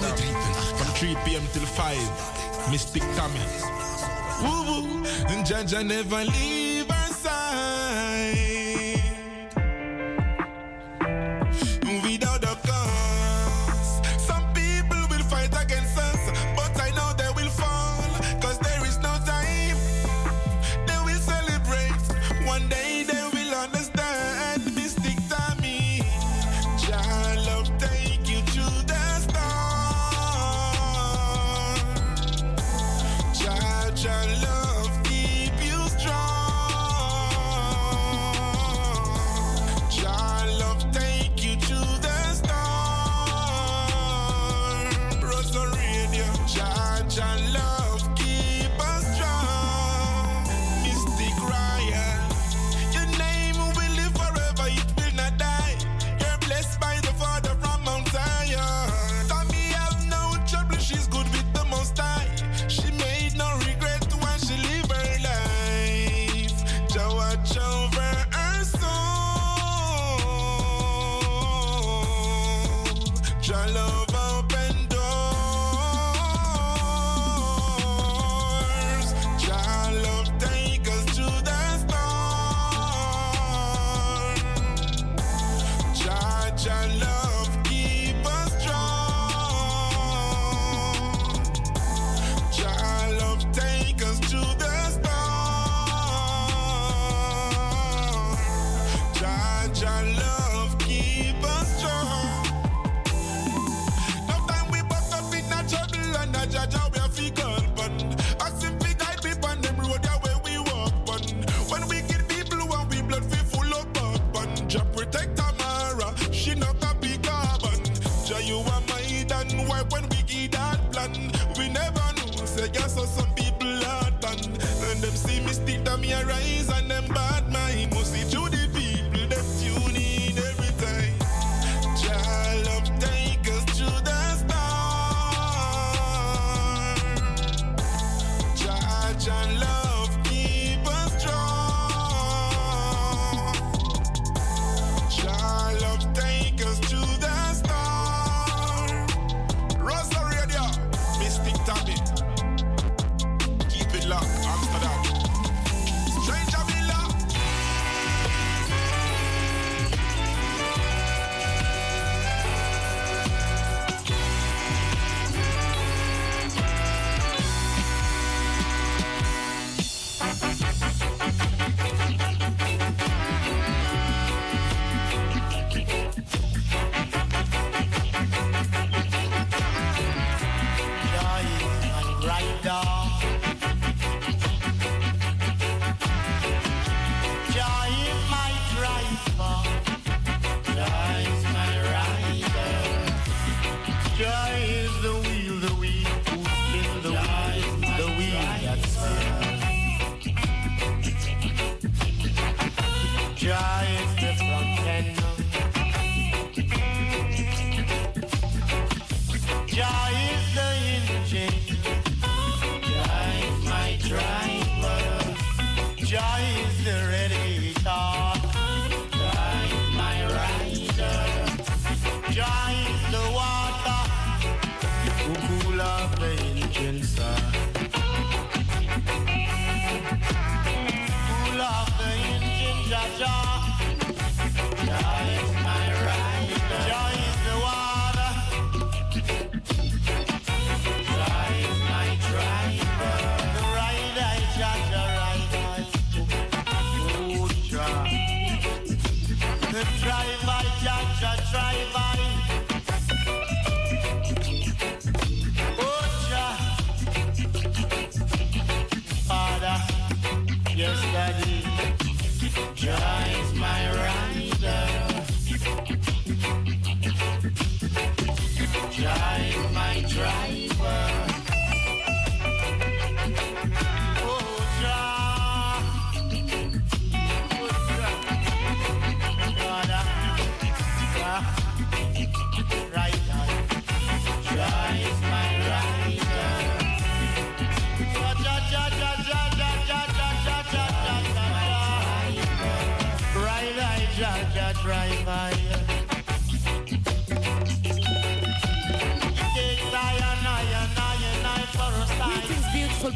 From 3 p.m. till 5. Mystic Tommy. Woo woo. And Jaja never leave.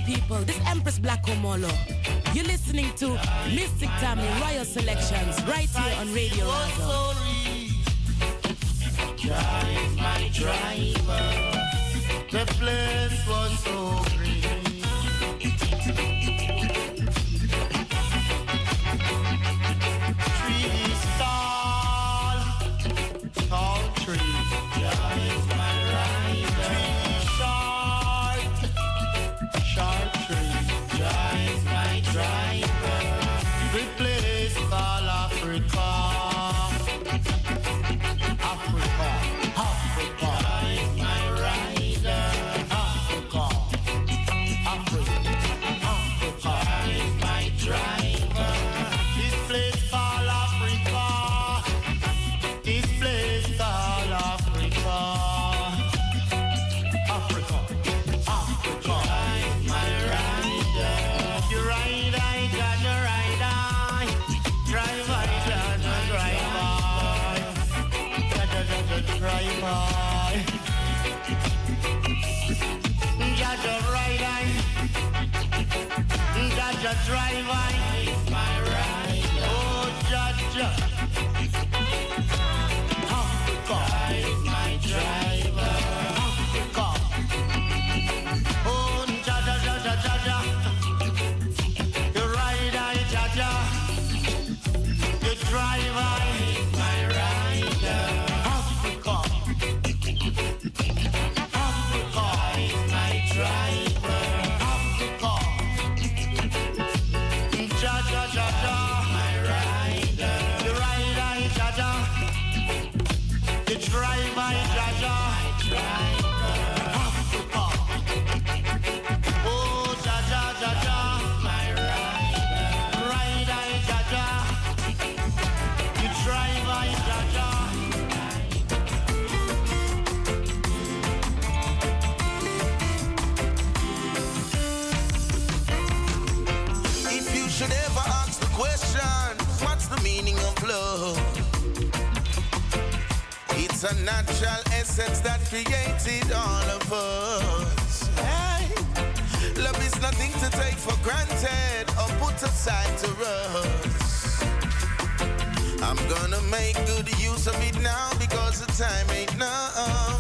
people, this Empress Black Omolo. You're listening to Mystic Tammy Royal Selections right here on Radio Razo. Drive my driver, the place purpose. Hey. Love is nothing to take for granted or put aside to rust. I'm gonna make good use of it now because the time ain't now.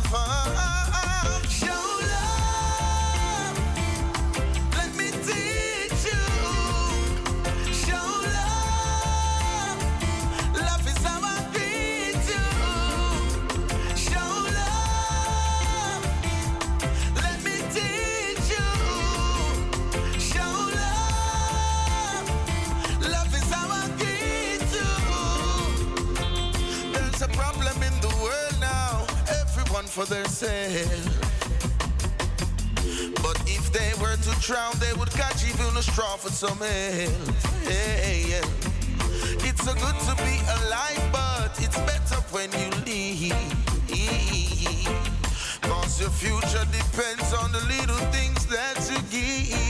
for themselves. But if they were to drown, they would catch even a straw for some help. Hey, yeah. It's so good to be alive, but it's better when you leave. Cause your future depends on the little things that you give.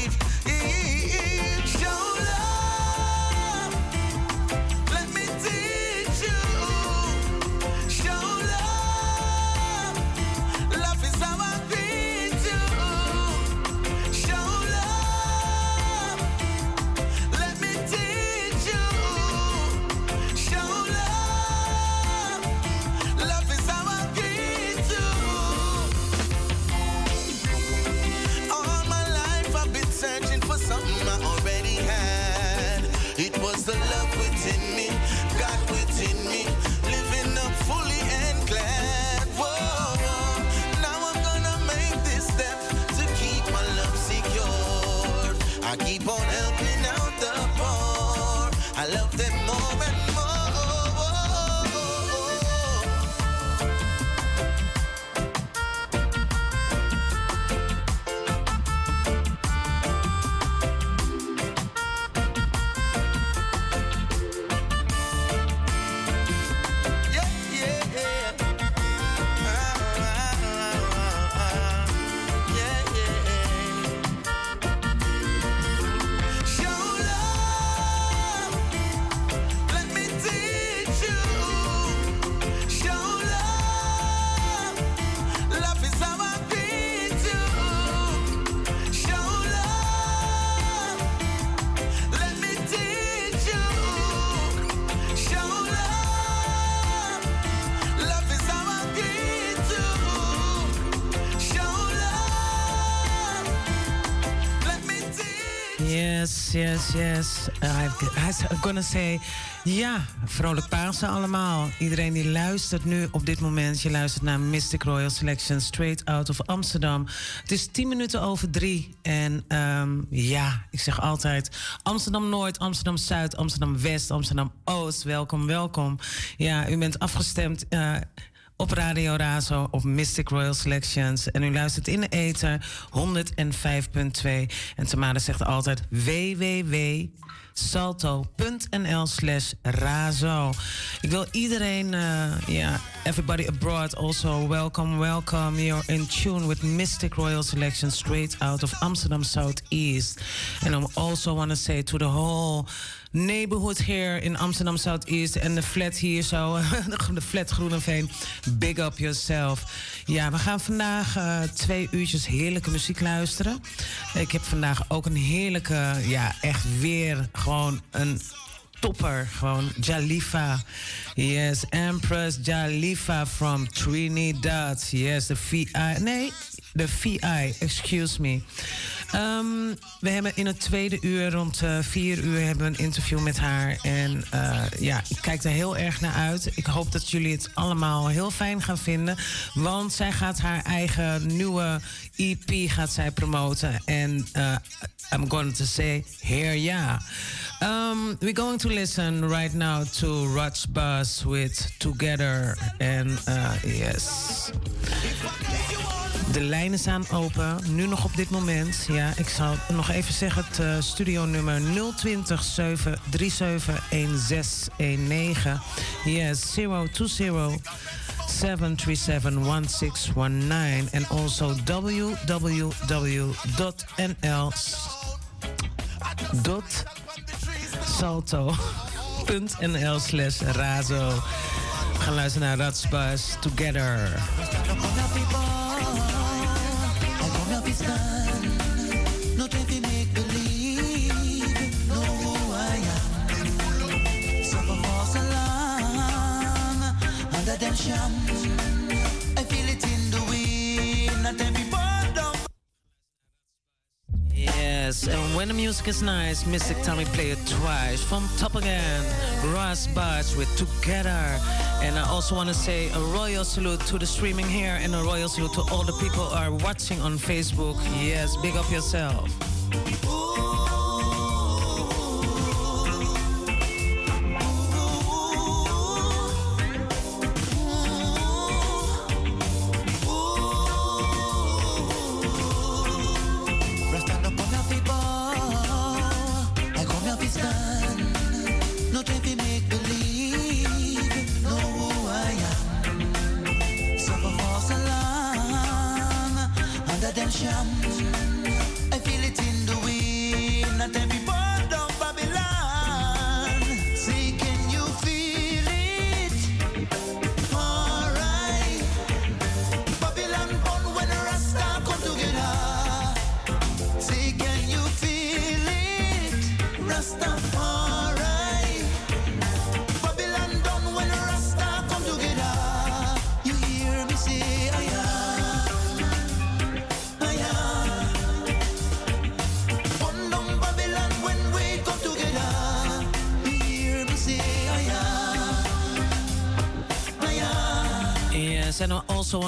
I'm gonna say, ja, vrolijk Pasen allemaal. Iedereen die luistert nu op dit moment, je luistert naar Mystic Royal Selection straight out of Amsterdam. Het is tien minuten over drie en ehm, ja, ik zeg altijd Amsterdam Noord, Amsterdam Zuid, Amsterdam West, Amsterdam Oost. Welkom, welkom. Ja, u bent afgestemd. Uh, op Radio Razo op Mystic Royal Selections. En u luistert in de ether 105.2. En Tamara zegt altijd www.salto.nl slash razo. Ik wil iedereen, ja, uh, yeah, everybody abroad also welcome, welcome. You're in tune with Mystic Royal Selections straight out of Amsterdam Southeast. And I also want to say to the whole... neighborhood here in Amsterdam Southeast en de flat hier zo, de flat Groeneveen. Big up yourself. Ja, we gaan vandaag uh, twee uurtjes heerlijke muziek luisteren. Ik heb vandaag ook een heerlijke, ja, echt weer gewoon een topper. Gewoon Jalifa. Yes, Empress Jalifa from Trinidad. Yes, de VI. Nee, de VI, excuse me. Um, we hebben in het tweede uur, rond uh, vier uur, hebben we een interview met haar. En uh, ja, ik kijk er heel erg naar uit. Ik hoop dat jullie het allemaal heel fijn gaan vinden. Want zij gaat haar eigen nieuwe EP gaat zij promoten. En uh, I'm going to say, here ja. Um, we're going to listen right now to Raj Bus with Together. And yes. De lijnen staan open, nu nog op dit moment. Ja, ik zal nog even zeggen, het uh, studionummer 020 737 1619. Yes, 020 737 1619. And also www.nl.salto.nl slash razo. Gaan luisteren naar Ratsbus Together. Yes, and when the music is nice, Mystic Tommy play it twice. From top again, Ross Budge with Together. And I also want to say a royal salute to the streaming here and a royal salute to all the people are watching on Facebook. Yes, big up yourself. also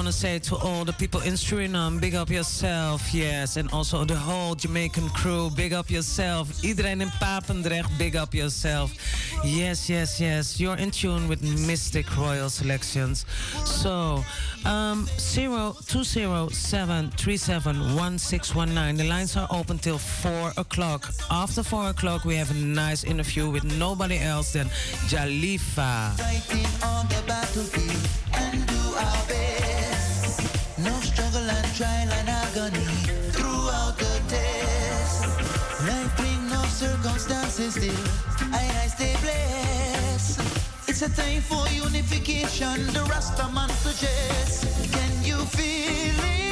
want to say to all the people in Suriname, big up yourself, yes. And also the whole Jamaican crew, big up yourself. Iedereen in Papendrecht, big up yourself. Yes, yes, yes. You're in tune with Mystic Royal Selections. So, um, 0207371619. The lines are open till 4 o'clock. After 4 o'clock, we have a nice interview with nobody else than Jalifa. Fighting on the battlefield and do our best. It's a time for unification. The Rasta man suggests. Can you feel it?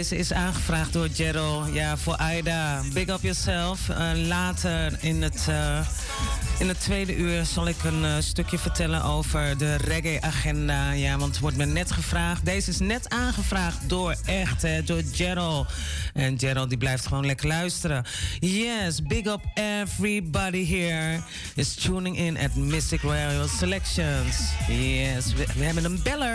Deze is aangevraagd door Gerald. Ja, voor Aida. Big up yourself. Uh, later in het, uh, in het tweede uur zal ik een uh, stukje vertellen over de reggae-agenda. Ja, want het wordt me net gevraagd. Deze is net aangevraagd door echt, door Gerald. En Gerald die blijft gewoon lekker luisteren. Yes, big up everybody here is tuning in at Mystic Royal Selections. Yes, we, we hebben een beller.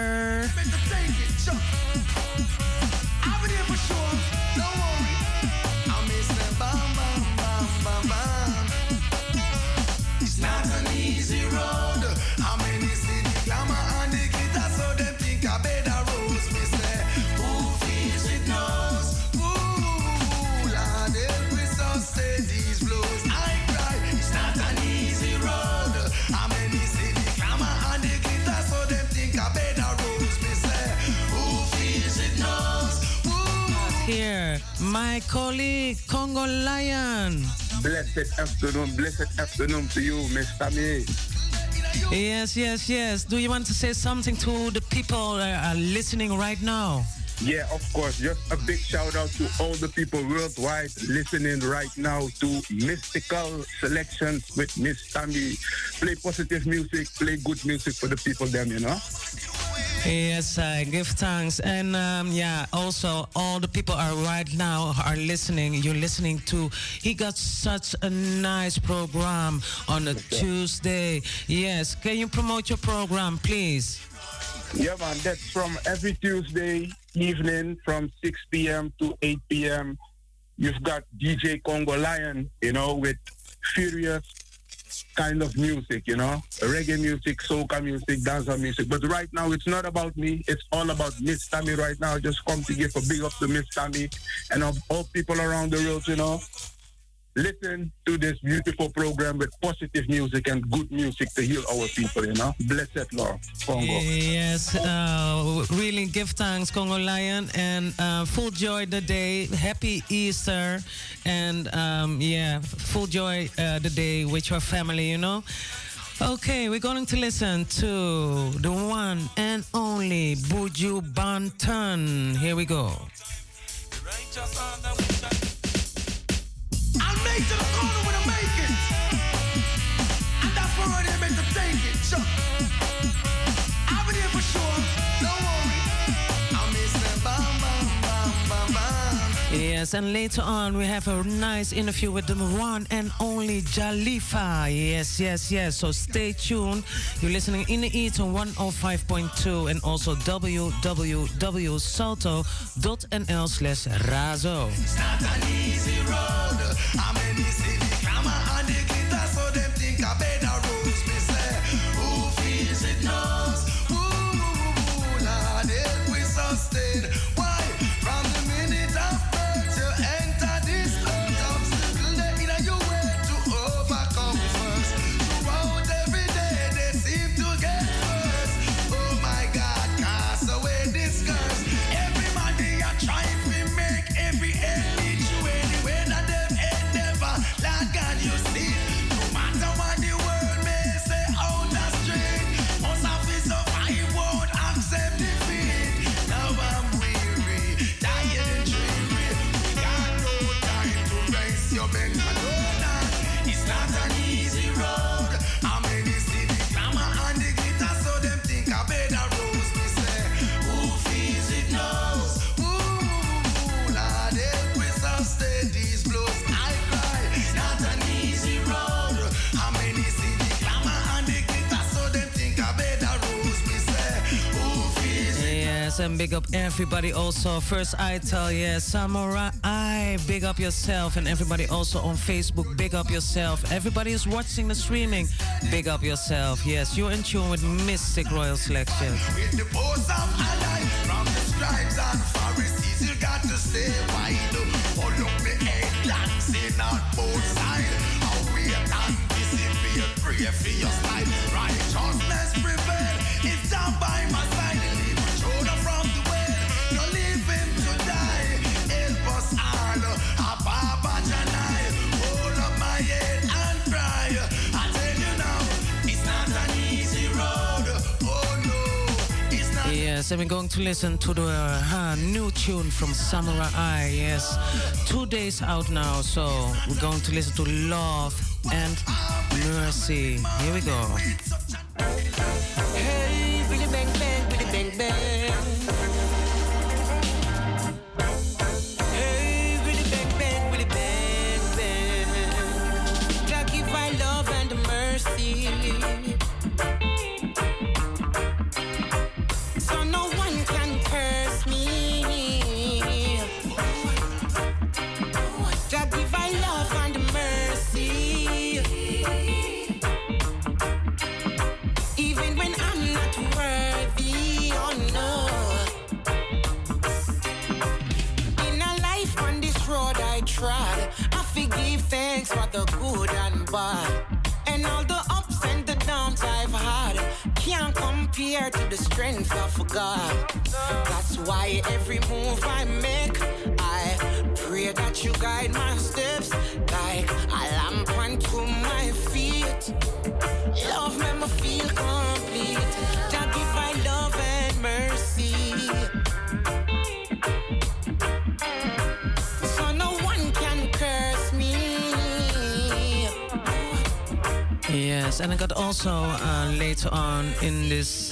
Blessed afternoon, blessed afternoon to you, Miss Tammy. Yes, yes, yes. Do you want to say something to the people that are listening right now? Yeah, of course. Just a big shout out to all the people worldwide listening right now to Mystical Selections with Miss Tammy. Play positive music, play good music for the people, them, you know? Yes, I give thanks. And um, yeah, also all the people are right now are listening. You're listening to, he got such a nice program on a Tuesday. Yes, can you promote your program, please? Yeah, man, that's from every Tuesday evening from 6 p.m. to 8 p.m. You've got DJ Congo Lion, you know, with Furious kind of music, you know, reggae music, soca music, dancer music. But right now, it's not about me. It's all about Miss Tammy right now. Just come to give a big up to Miss Tammy and all people around the world, you know listen to this beautiful program with positive music and good music to heal our people, you know. Blessed Lord, Congo. Yes, uh, really give thanks, Congo Lion, and uh, full joy the day. Happy Easter, and um, yeah, full joy uh, the day with your family, you know. Okay, we're going to listen to the one and only Buju Banton. Here we go. I'll make to the corner when I make it. They meant to take it. I'll be for sure. Yes, and later on we have a nice interview with the one and only Jalifa. Yes, yes, yes. So stay tuned. You're listening in the Eat on 105.2 and also www.salto.nl slash razo. Yes, and big up everybody also. First, I tell yes, Samurai, I big up yourself, and everybody also on Facebook, big up yourself. Everybody is watching the streaming, big up yourself. Yes, you're in tune with Mystic Royal Selection. Yes, and we're going to listen to the uh, new tune from Samurai Eye. Yes, two days out now, so we're going to listen to Love and Mercy. Here we go. Hey, bang bang, bang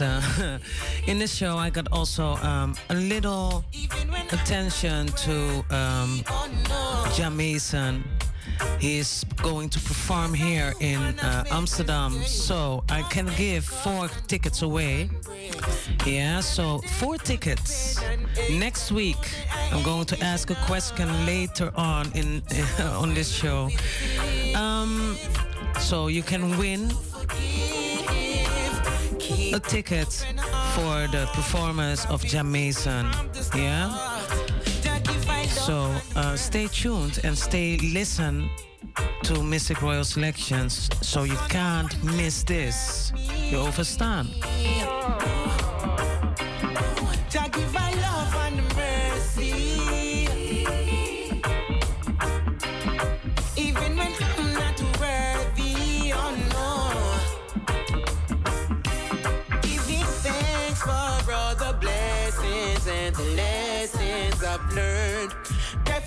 in this uh, in this show, I got also um, a little attention to um, Jamaison. He's going to perform here in uh, Amsterdam, so I can give four tickets away. Yeah, so four tickets. Next week, I'm going to ask a question later on in on this show. Um, so you can win a ticket for the performance of Jamaison. Yeah. So uh, stay tuned and stay listen to Mystic Royal Selections so you can't miss this. You overstand.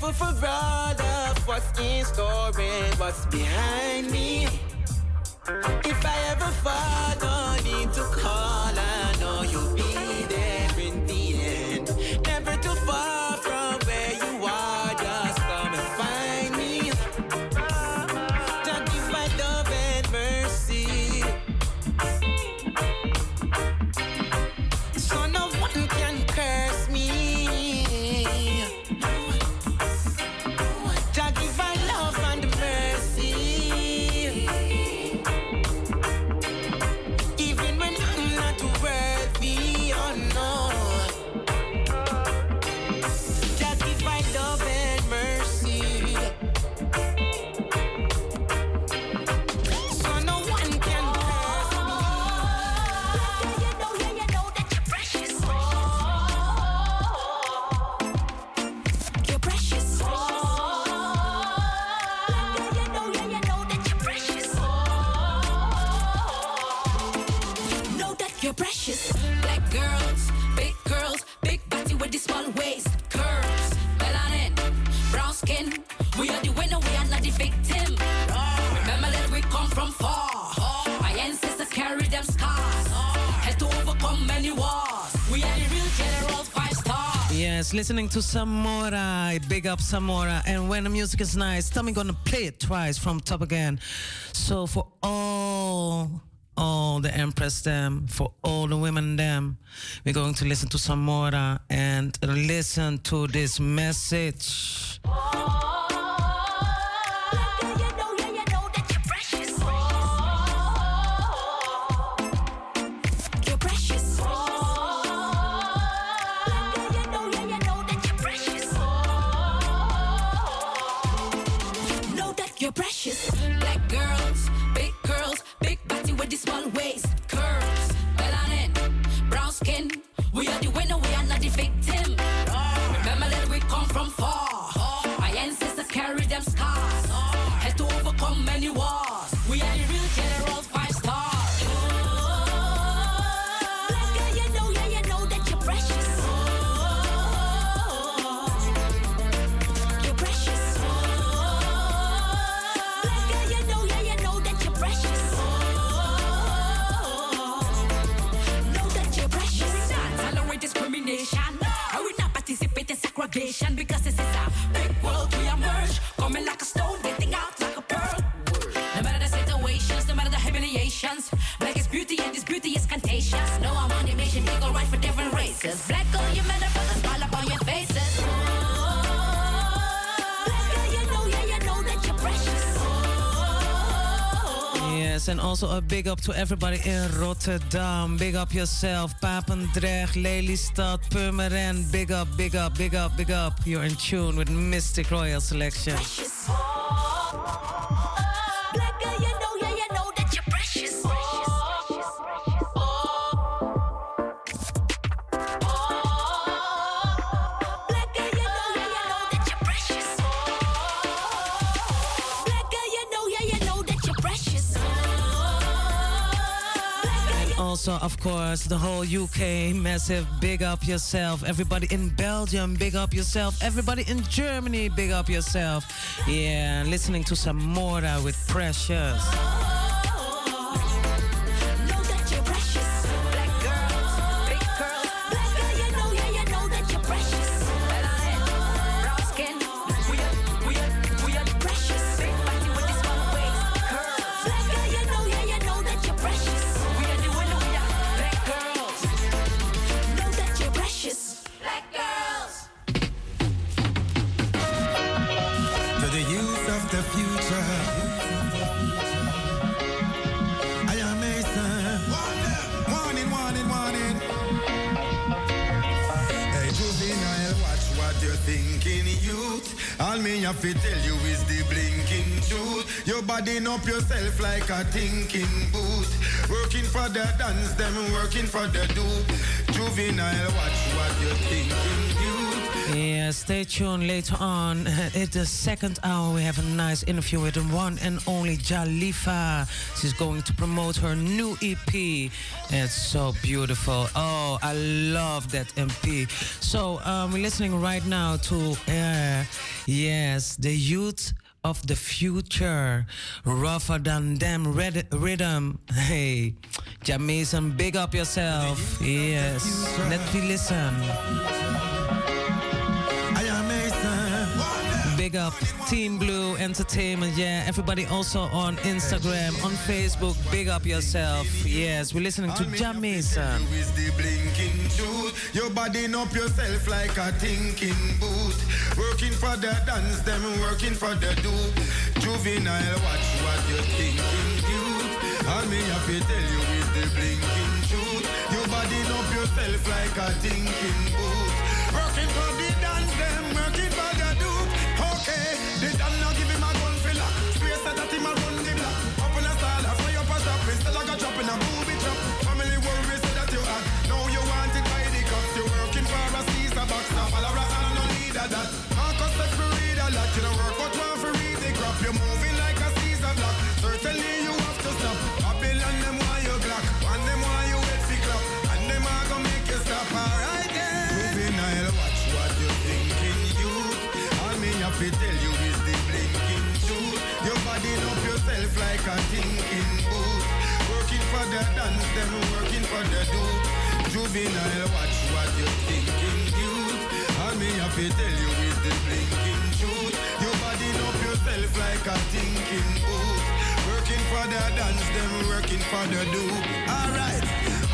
Grateful for all of what's in store and what's behind me. If I ever fall, no need to call. I know you'll be listening to Samora. Big up Samora. And when the music is nice, Tommy gonna play it twice from top again. So for all all the Empress them, for all the women them. We're going to listen to Samora and listen to this message. And also a big up to everybody in Rotterdam. Big up yourself. Papendrecht, Lelystad, Purmerend. Big up, big up, big up, big up. You're in tune with Mystic Royal Selection. Of course, the whole UK, massive big up yourself. Everybody in Belgium, big up yourself. Everybody in Germany, big up yourself. Yeah, listening to Samora with Precious. Up yourself like a thinking boot. Working for the dance, them working for the do. Juvenile, watch what you're thinking. Yeah, stay tuned later on. At the second hour, we have a nice interview with the one and only Jalifa. She's going to promote her new EP. It's so beautiful. Oh, I love that MP. So, um, we're listening right now to, uh, yes, the youth of the future. Rougher than them red- rhythm. Hey, Jamison, big up yourself. Yes, let me listen. Big up Team Blue Entertainment. Yeah, everybody also on Instagram, on Facebook. Big up yourself. Yes, we're listening to Jah Mason. You is the blinking truth. You're bodying up yourself like a thinking boot. Working for the dance, them working for the do. Juvenile, watch what you're thinking, youth. And me have to tell you is the blinking truth. You're bodying up yourself like a thinking boot. Working for the dance, them working for the soup. Juvenile, watch what you thinking, dude. I mean, I to tell you with the blinking truth. You up yourself like a thinking boot. Working for the dance, them working for the do. Alright,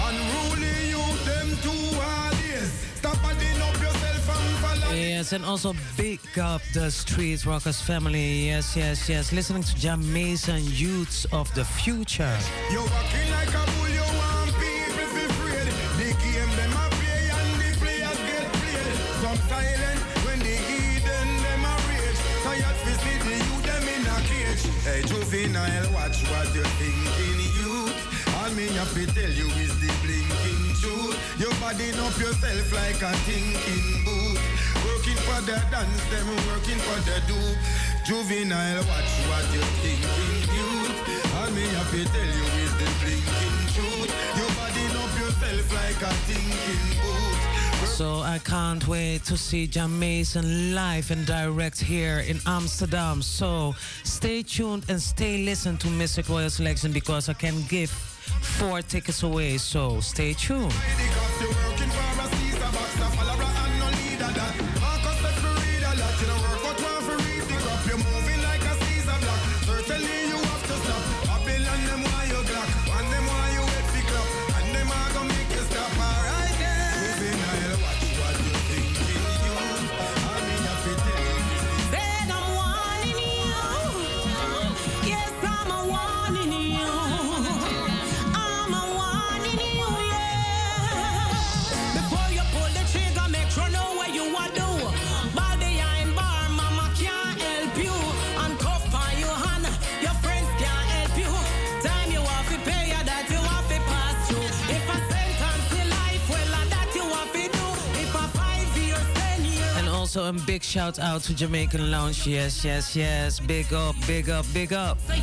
unruly you, them two are this. Stop up yourself and follow. Yes, and also big up the streets Rockers family. Yes, yes, yes. Listening to Jamaican youths of the future. You're walking like a bull. Hey, juvenile, watch what you're thinking, youth. All me have to tell you is the blinking truth. You're padding up yourself like a thinking boot. Working for the dance, them working for the do. Juvenile, watch what you're thinking, youth. All me have to tell you is the blinking truth. You're padding up yourself like a thinking boot. So I can't wait to see Jah Mason live and direct here in Amsterdam. So stay tuned and stay listened to Mistic Royal Selection because I can give four tickets away. So stay tuned. Also a big shout out to Jamaican Lounge. Yes, yes, yes. Big up, big up, big up. So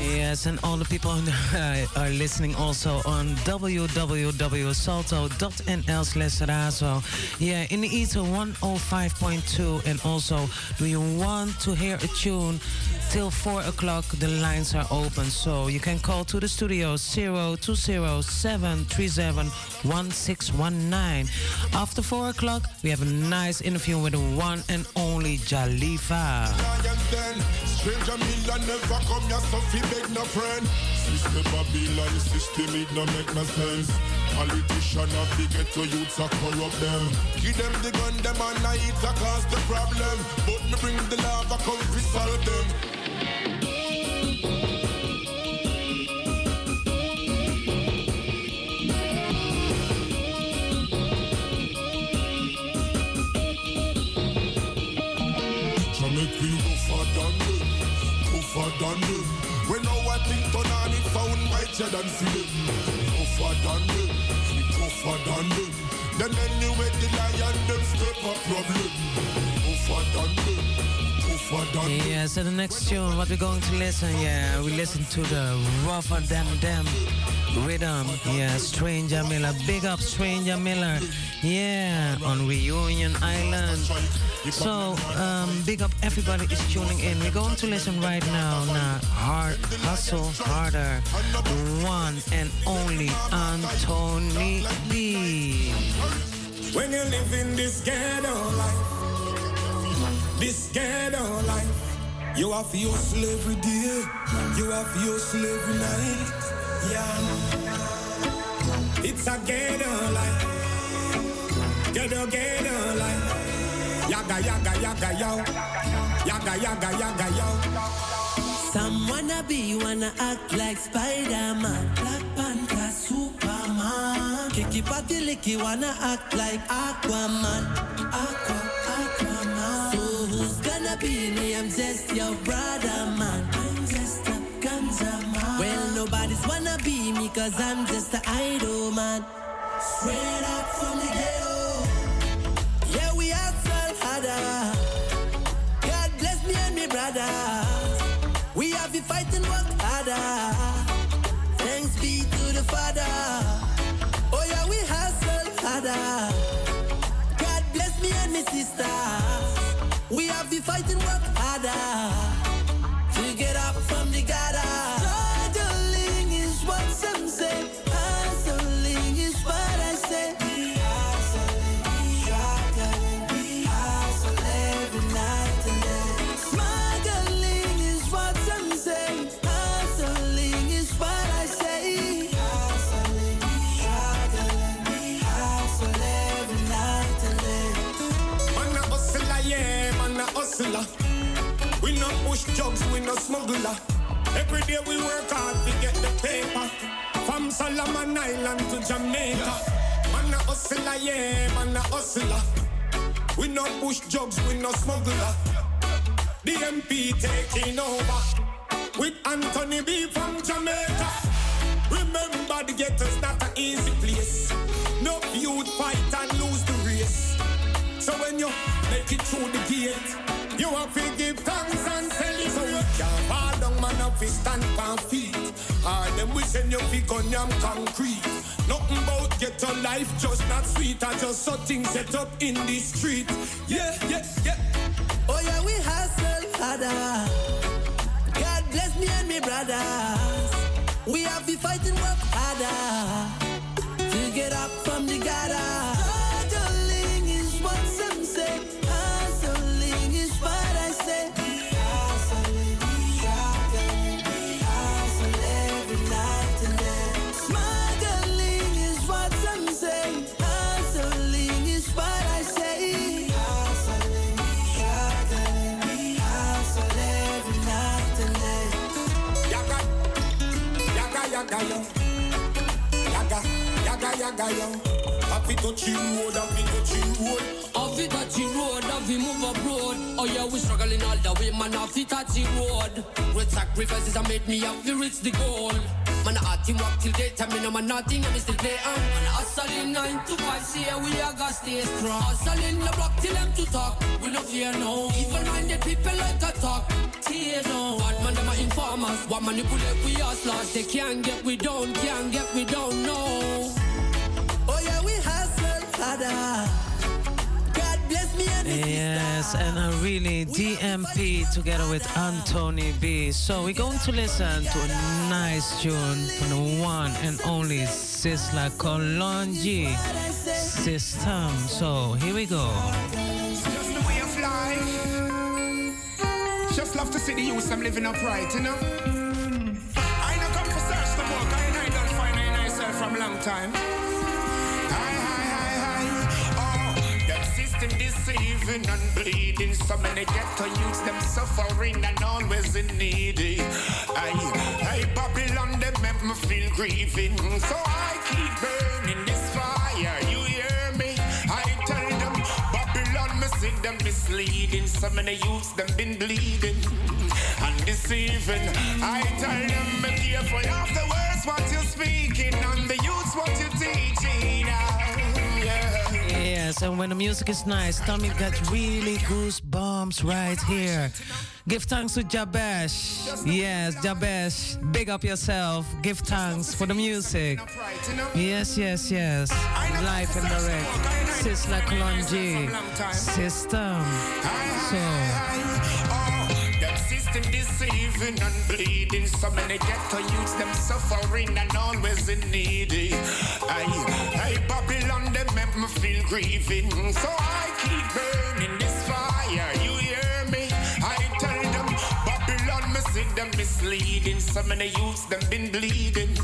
Yes, and all the people who uh, are listening also on www.salto.nl slash razo. Yeah, in the ether 105.2. And also, do you want to hear a tune till 4 o'clock? The lines are open. So you can call to the studio 0207371619. After 4 o'clock, we have a nice interview with the one and only Jalifa. Babylon, system it no make no sense. Politician of the ghetto youths are corrupt them. Give them the gun, them and I eat cause the problem. But me bring the come solve them. Mightier than them. Tougher than them, we tougher than them. Then anyway, the lion them step a problem. Tougher than them. Yeah, so the next tune, what we're going to listen, yeah, we listen to the rougher than them rhythm. Yeah, Stranger Miller, big up Stranger Miller. Yeah, on Reunion Island. So, um, big up everybody is tuning in. We're going to listen right now now Hard Hustle Harder, one and only Anthony B. When you live in this ghetto life, this ghetto life, you have your every day, you have your slavery night. Yeah, it's a ghetto life, ghetto ghetto. Yaga yaga yo, yaga yaga yaga yo. Some wanna be, wanna act like Spider-Man, Black Panther, Superman. Kiki Patty Licky wanna act like Aquaman, Aqua, Aquaman. So who's gonna be me? I'm just your brother, man. I'm just a ganja man. Well, nobody's wanna be me, cause I'm just a idol, man. Straight up from the ghetto. Sister. We have to fight and work harder smuggler. Every day we work hard to get the paper. From Solomon Island to Jamaica. Man a hustler, yeah, man a hustler. We no push drugs, we no smuggler. The MP taking over with Anthony B from Jamaica. Remember the ghetto's not an easy place. No youth fight and lose the race. So when you make it through the gate, you have to give thanks up stand on feet. All them we send you pick on yam concrete. Nothing about get a life, just not sweet. I just saw things set up in the street. Yeah, yeah, yeah. Oh yeah, we hustle harder. God bless me and me brothers. We have to fight and work harder to get up from the gutter. Yo. Happy touchy road, happy touchy road. It touchy road, it move abroad. Oh yeah, we struggling all the way, man. It touchy road. Great sacrifices I made me to reach the goal. Man, I team work till daytime, me no man nothing, and me still play on. Man, hustling nine to five, see we are gonna stay strong. Hustling the block till them to talk, we no fear no. Even minded people like a talk, tear no. Bad man, them are informers, what manipulate we hustlers. They can't get we down, can't get we down, no. Oh yeah, we hustle harder. God bless me and Yes, and I really DMP together with Anthony B. So we're going to listen to a nice tune from the one and only Sizzla Kalonji System. So here we go. Just the way of life. Just love to see the youth them living upright, you know. I no come deceiving and bleeding. So many ghetto youths, them suffering and always in need. I, I Babylon, them make me feel grieving. So I keep burning this fire. You hear me? I tell them Babylon, me see them misleading. So many youths, them been bleeding and deceiving. I tell them be careful of the words what you're speaking and the youths what you're teaching. And when the music is nice, Tommy got really goosebumps right here. Give thanks to Jabesh. Yes, Jabesh. Big up yourself. Give thanks for the music. Yes, yes, yes. Live and direct. Sizzla Kalonji. System. So. System and bleeding. So many ghetto youths, them suffering and always in need. I, I Babylon, them make me feel grieving. So I keep burning this fire. You hear me? I tell them Babylon, me see them misleading. So many youths, them been bleeding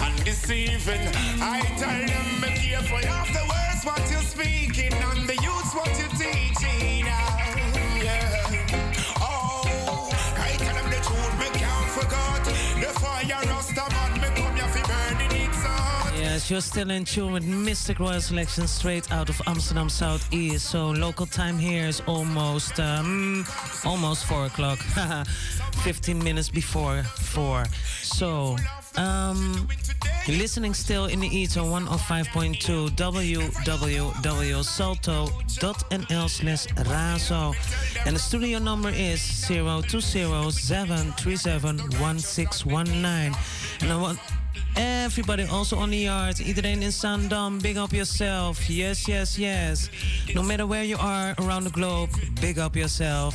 and deceiving. I tell them be careful of the words what you're speaking and the youths what you're teaching. Yes, you're still in tune with Mistic Royal Selection straight out of Amsterdam Southeast. So local time here is almost um, almost four o'clock. 15 minutes before four. So um, listening still in the ether 105.2 www.salto.nl slash razo. And the studio number is 020-737-1619. And I want everybody also on the yard, iedereen in Zaandam, big up yourself. Yes, yes, yes. No matter where you are around the globe, big up yourself.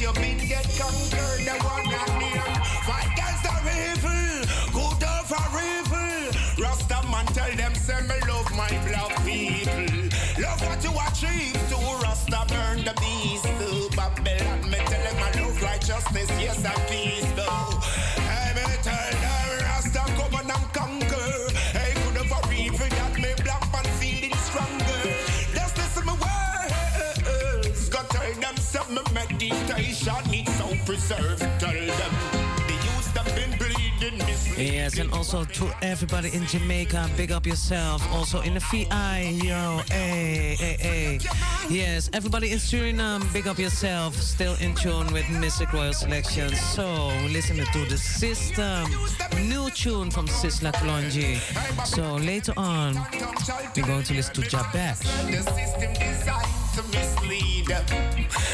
your beat get conquered. The one and the other. Fight against the evil. Good over evil. Rasta man tell them say me meditation needs so preserved. Tell them Yes, and also to everybody in Jamaica, big up yourself. Also in the VI, yo, hey, hey, hey. Yes, everybody in Suriname, big up yourself. Still in tune with Mistic Royal Selection. So, listening to the system. New tune from Sizzla Kalonji. So, later on, we're going to listen to Jabesh. The system designed to mislead.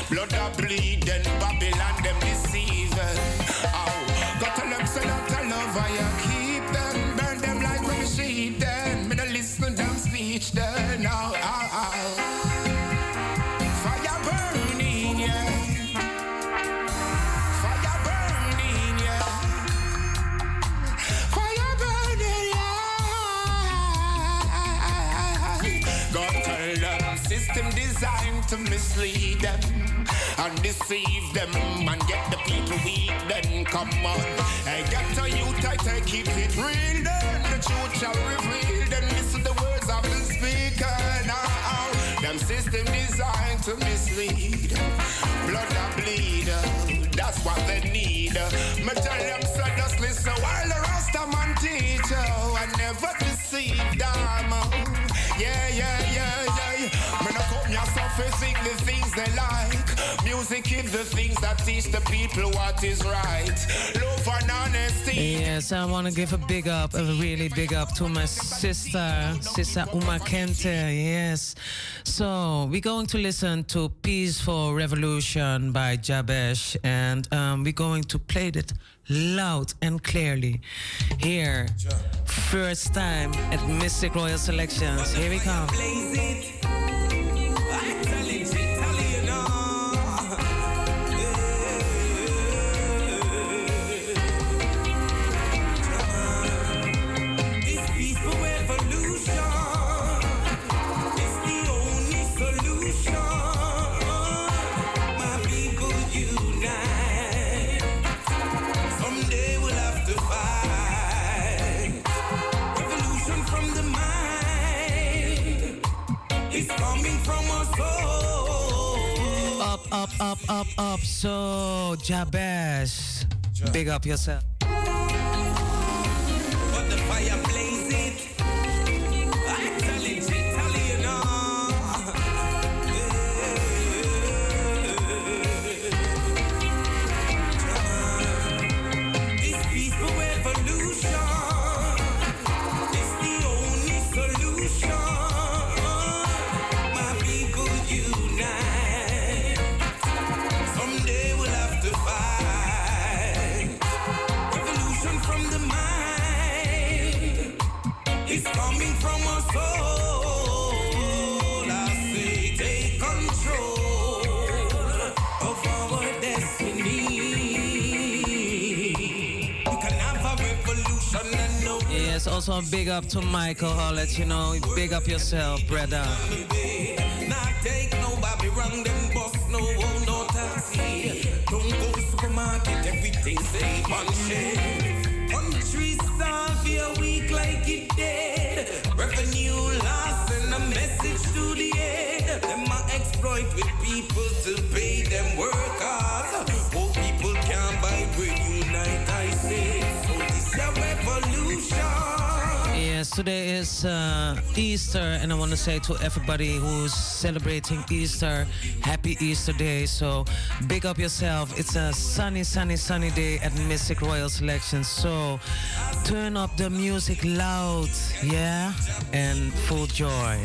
Blood are bleeding, Babylon them deceiving. I keep them, burn them like when we sheep them. Me no listen to them speech then. Oh. Fire burning, yeah. Fire burning, yeah. Fire burning, yeah. God tell them system designed to mislead them and deceive them and get the people weak. Then come on, I get to you tight, I keep it real. Then the truth shall reveal. Then listen the words of the speaker. Now, them system designed to mislead. Blood a bleed. That's what they need. Me tell them so just listen while the Rasta man teach. I never deceive them. Sing the things they like. Music is the things that teach the people what is right. Love and honesty. Yes, I want to give a big up, a really big up to my sister, Sister Uma Kente. Yes. So we're going to listen to Peaceful Revolution by Jabesh, and um, we're going to play it loud and clearly here. First time at Mistic Royal Selections. Here we come. Up, up, up, up. So, Jabesh, big up yourself. Yes, also a big up to Michael. Hollett, you know, big up yourself, brother. Not take nobody wrong, then boss Yes, today is uh, Easter, and I want to say to everybody who's celebrating Easter, happy Easter Day. So, big up yourself. It's a sunny, sunny, sunny day at Mistic Royal Selection. So, turn up the music loud, yeah, and full joy.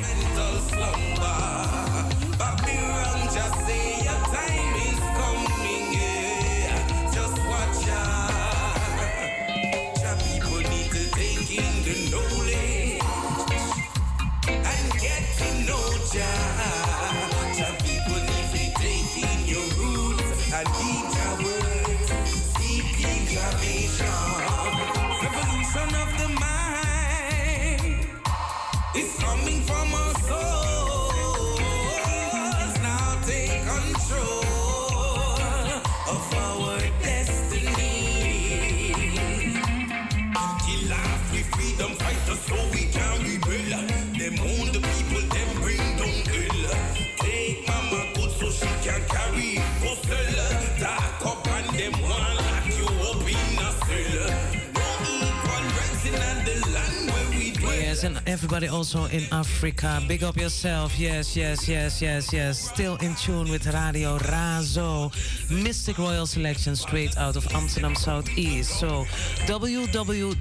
And everybody also in Africa. Big up yourself. Yes, yes, yes, yes, yes. Still in tune with Radio Razo. Mistic Royal Selection straight out of Amsterdam Southeast. So www.salto.nl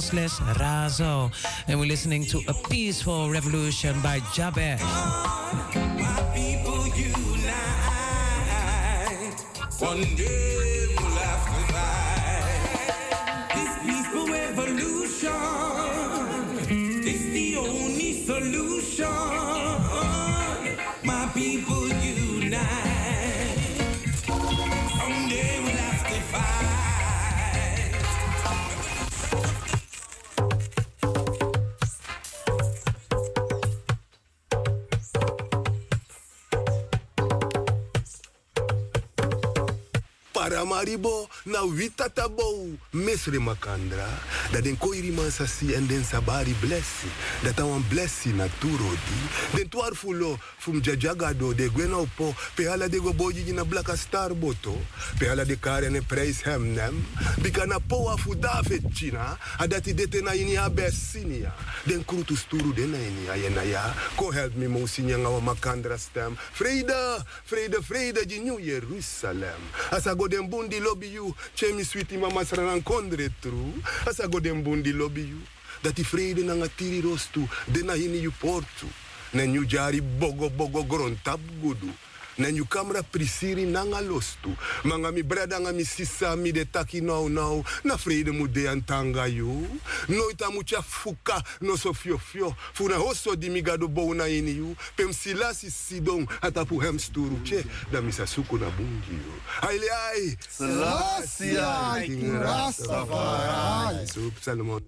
slash Razo. And we're listening to A Peaceful Revolution by Jabesh. One day Paramaribo, na wita tabou mesre makandra da den koiri sasi en den sabari blessi dat an wan blessi na turodi. Den tuar fulo fum jajagado de gwena po pe ala de go boji na blaka star boto pe ala de kare ne preis hem nem bika na po afu davet china adati dete na ini abessinia den krutu sturu den na ini ayena ya ko help me mo sinya ngawa makandra stem. Vrede vrede vrede di new jerusalem. Asa go den bundi lobby you chemi sweetie mama sranan kondre tru. Asa go den bundi you dat die vrede na ngatiri rostu den na ini you portu na new jari bogo bogo grontab gudu na nyu kamera prisiri nanga lostu. Manga mi brada nga mi sisa mi de taki nou nou na vrede mu de antanga yu. Nooit a mucha fuka no so fio fio. Fu na hoso di mi gado bou na ini yu. Pem silasi sidong atapu hem sturu che. Da mi sa suku na bungi yu. Aile ai. Selassie King Rastafari. Salomon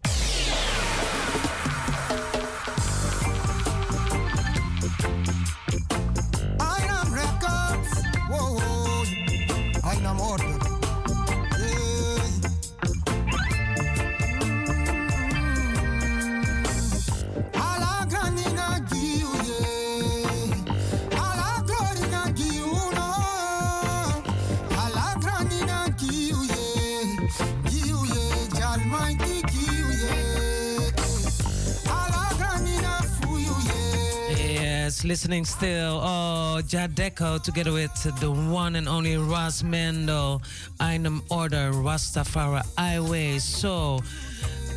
listening still. Oh, Jadeco together with the one and only Ras Mendel. Einem Order, Rastafari Highway. So,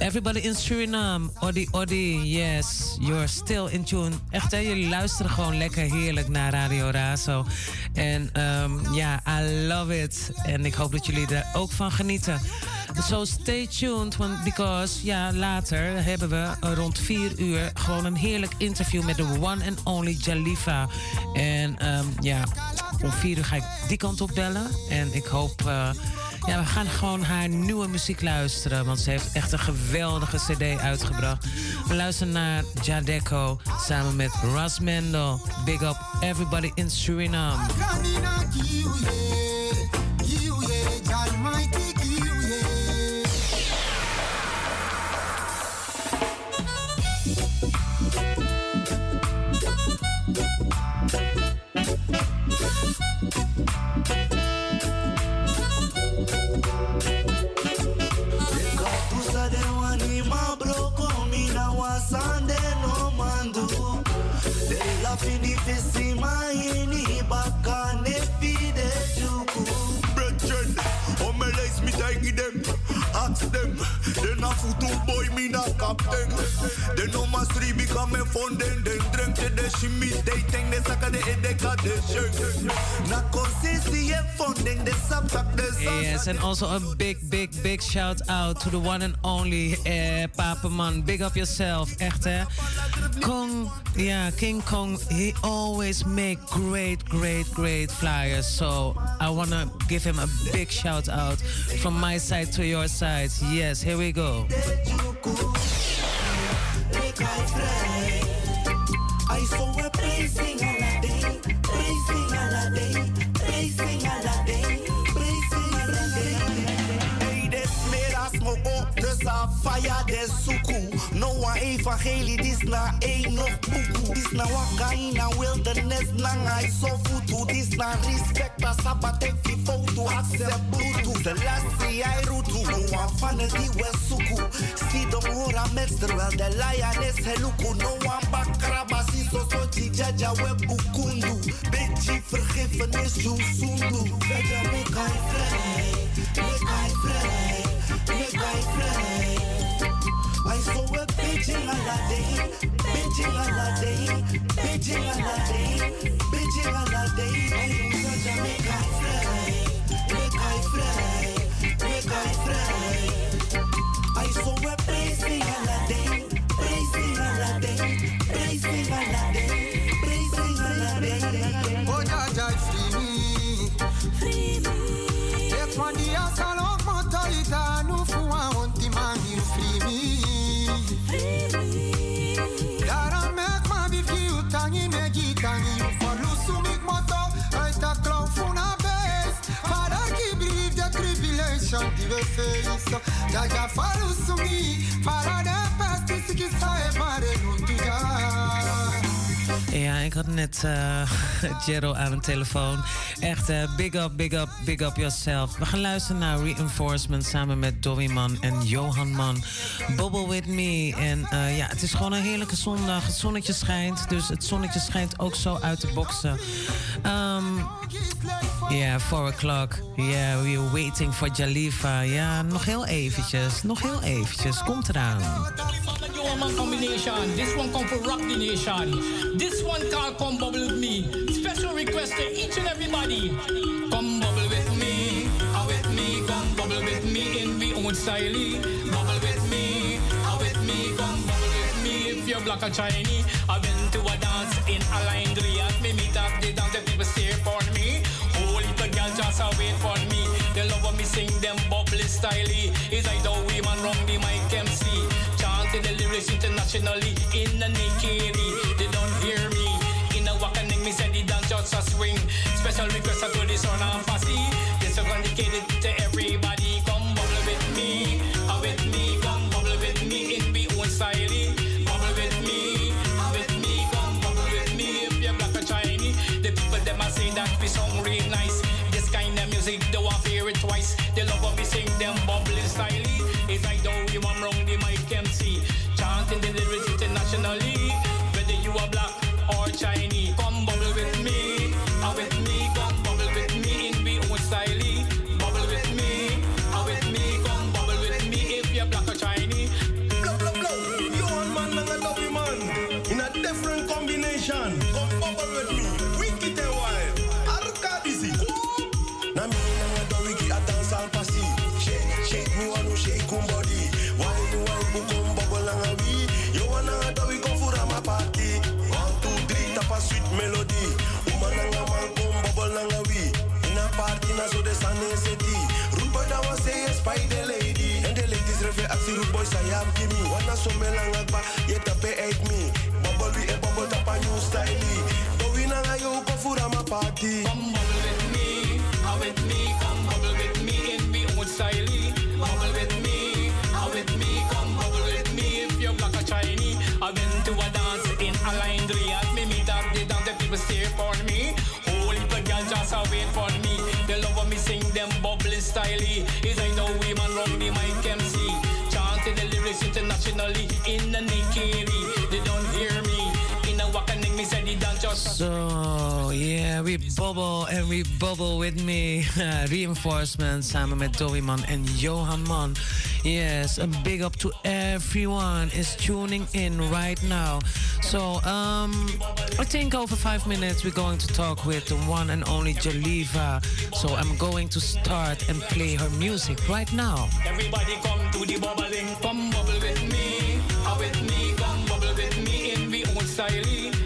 everybody in Suriname, Odi Odi, yes, you're still in tune. Echt, hè? jullie luisteren gewoon lekker heerlijk naar Radio Razo. En ehm, ja, I love it. En ik hoop dat jullie er ook van genieten. So stay tuned, want because ja, later hebben we rond 4 uur gewoon een heerlijk interview met de one and only Jalifa. En ehm, ja, om 4 uur ga ik die kant op bellen. En ik hoop, eh, ja, we gaan gewoon haar nieuwe muziek luisteren, want ze heeft echt een geweldige CD uitgebracht. We luisteren naar Jadeco samen met Ras Mendel. Big up everybody in Suriname. Boy me no. Na Yes, and also a big, big, big shout out to the one and only eh, Papaman. Big up yourself, echt hè. Kong, yeah, King Kong, he always make great, great, great flyers. So I wanna give him a big shout out from my side to your side. Yes, here we go. Make I fly. I saw a praising fire des suku. No one evangelie, this na een nog buku. This na waka in a wilderness, na ngai so futu. This na respect, a sabatek fi foto, accept bluetooth. The last see I rutu, no one vanity we suku. See them hora mets, terwijl de lioness heluku. No one bakraba, si so so jaja we bukundu. Bitchy vergiffenis, you sundu. Jaja make I fly, make I fly, make I fly. I saw a bitch in Aladdin, bitch in Aladdin, bitch in Aladdin, bitch in Aladdin. I am such a make I fly, make I fly, make I fly. Evil face. Jaja follows to me, follow the past, this is everybody known to God. Ja, ik had net uh, aan de telefoon. Echt, uh, big up, big up, big up yourself. We gaan luisteren naar Reinforcement samen met Dolly Man en Johan Man. Bubble with me. En uh, ja, het is gewoon een heerlijke zondag. Het zonnetje schijnt, dus het zonnetje schijnt ook zo uit de boksen. Um, yeah, 4 o'clock. Yeah, we're waiting for Jalifa. Ja, nog heel eventjes, nog heel eventjes. Komt eraan. Combination. This one come for Rock Nation. This one Come Bubble With Me. Special request to each and everybody. Come bubble with me, ah with me, come bubble with me in the own style. Bubble with me, ah with me, come bubble with me if you're black or Chinese. I've been to a dance in Alexandria. Me meet up the dance, the people stare for me. Whole little girl just a wait for me. They love when me sing them bubbly style. It's I the women wrong the mic MC. Chanting the lyrics internationally in the Nikiri. Special request to the son and fussy. This is dedicated to everybody. Come bubble with me. ah with me. Come bubble with me in the own style. Bubble with me. ah with me. Come bubble with me if you're black or Chinese. The people them a say that we sound real nice. This kind of music, they want to hear it twice. They love when we sing them bubbly style. It's like though you want wrong the mic MC. Chanting the lyrics refer ask the rude boy say Wanna so me lang agba, yet a pay eight me. Bubble we a bubble tap a new style. Go in and a yo go for a party. Come bubble with me, ah with me, come bubble with me in the own style. Bubble with me, ah with me, come bubble with me if you're black or Chinese. I've been to a dance in Alexandria. Me meet up the dance, the people stare for me. Whole little girl just a wait for me. They love when me sing them bubbly style. Is I know women So, yeah, we bubble and we bubble with me. Reinforcement samen met Dowie Man en Johan Man. Yes, a big up to everyone is tuning in right now. So, um, I think over five minutes we're going to talk with the one and only Jalifa. So I'm going to start and play her music right now. Everybody come to the bubbling, come bubble with me, with me, come bubble with me in the own style.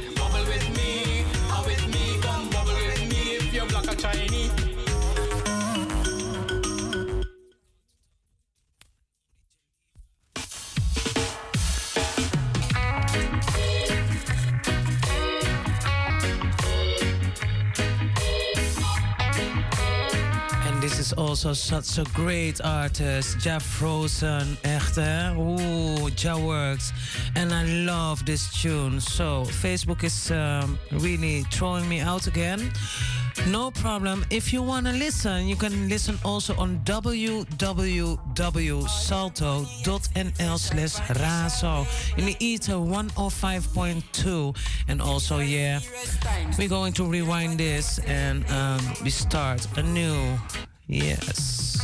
Also such a great artist, Jeff Frozen, echt hè? Oeh, Ja Works. And I love this tune. So, Facebook is um, really throwing me out again. No problem. If you want to listen, you can listen also on www.salto.nl slash razo. In the ether 105.2. And also, yeah, we're going to rewind this and um, we start anew. Yes.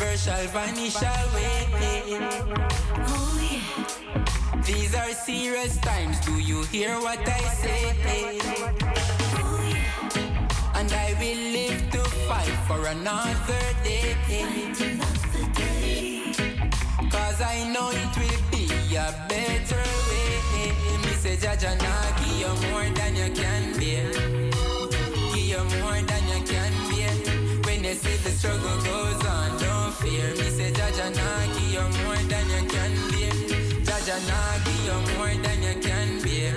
Silver shall vanish. These are serious times. Do you hear what I say? And I will live to fight for another day. Cause I know it will be be a better way. Me say Jaja nah give you more than you can bear. Give you more See the struggle goes on, don't fear. Me say Jaja nah give you more than you can bear. Jaja nah give you more than you can bear.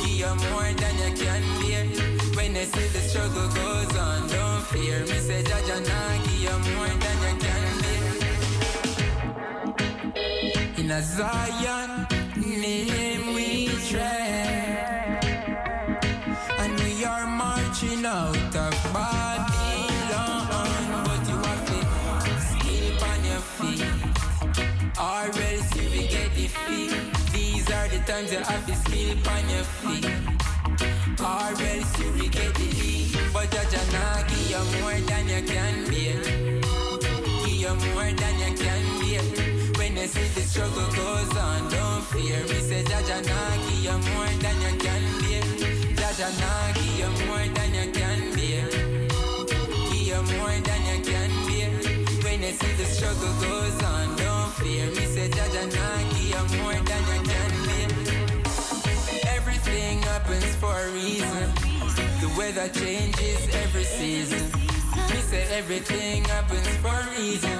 Give you more than you can bear. When you see the struggle goes on, don't fear. Me say Jaja nah give you more than you can bear. In a Zion name we tread, These are the times you have to sleep on your feet, or else you will get defeat. But Jaja nah give you more than you can bear. Give you more than you can bear. When you see the struggle goes on, don't fear. Me say Jaja nah give you more than you can bear. Jaja nah give you more than you can bear. Give you more than you can bear. When you see the struggle goes on, fear. Me say Jaja give you more than you can. Everything happens for a reason. The weather changes every season. Me say everything happens for a reason.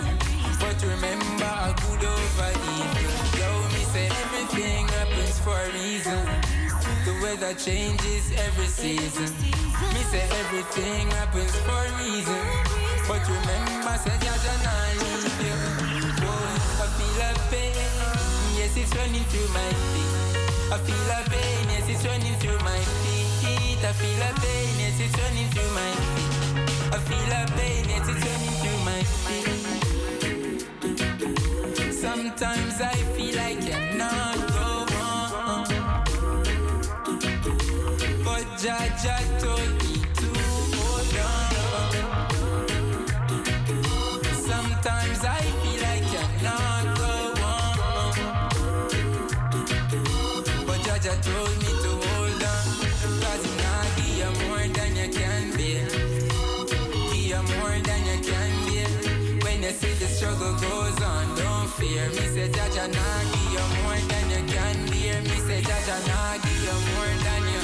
But remember a good over evil. Yo, me say everything happens for a reason. The weather changes every season. Me say everything happens for a reason. But remember, say Jaja nah a pain. Yes, it's running through my feet. I feel a pain. Yes, it's running through my feet. I feel a pain. Yes, it's running through my feet. I feel a pain. Yes, it's running through my feet. Sometimes I feel like I cannot go on. But Jaja told fear. Me say Jaja nah give you more than you can bear. Me say Jaja nah give you more than you.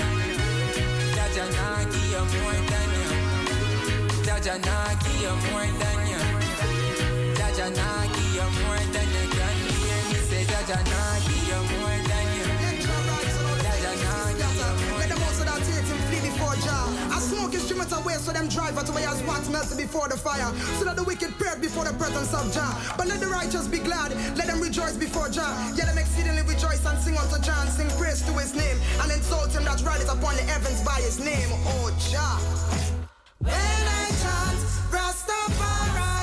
Jaja nah give you more than you. Jaja nah give you more than you. Jaja nah give you more than you can bear. Me say Jaja nah give you more than Jah. I smoke instruments away so them drive out away as what melted before the fire. So that the wicked pray before the presence of Jah. But let the righteous be glad, let them rejoice before Jah. Yeah, them exceedingly rejoice and sing unto Jah and sing praise to his name. And exalt him that rideth upon the heavens by his name. Oh Jah. When I chant Rastafari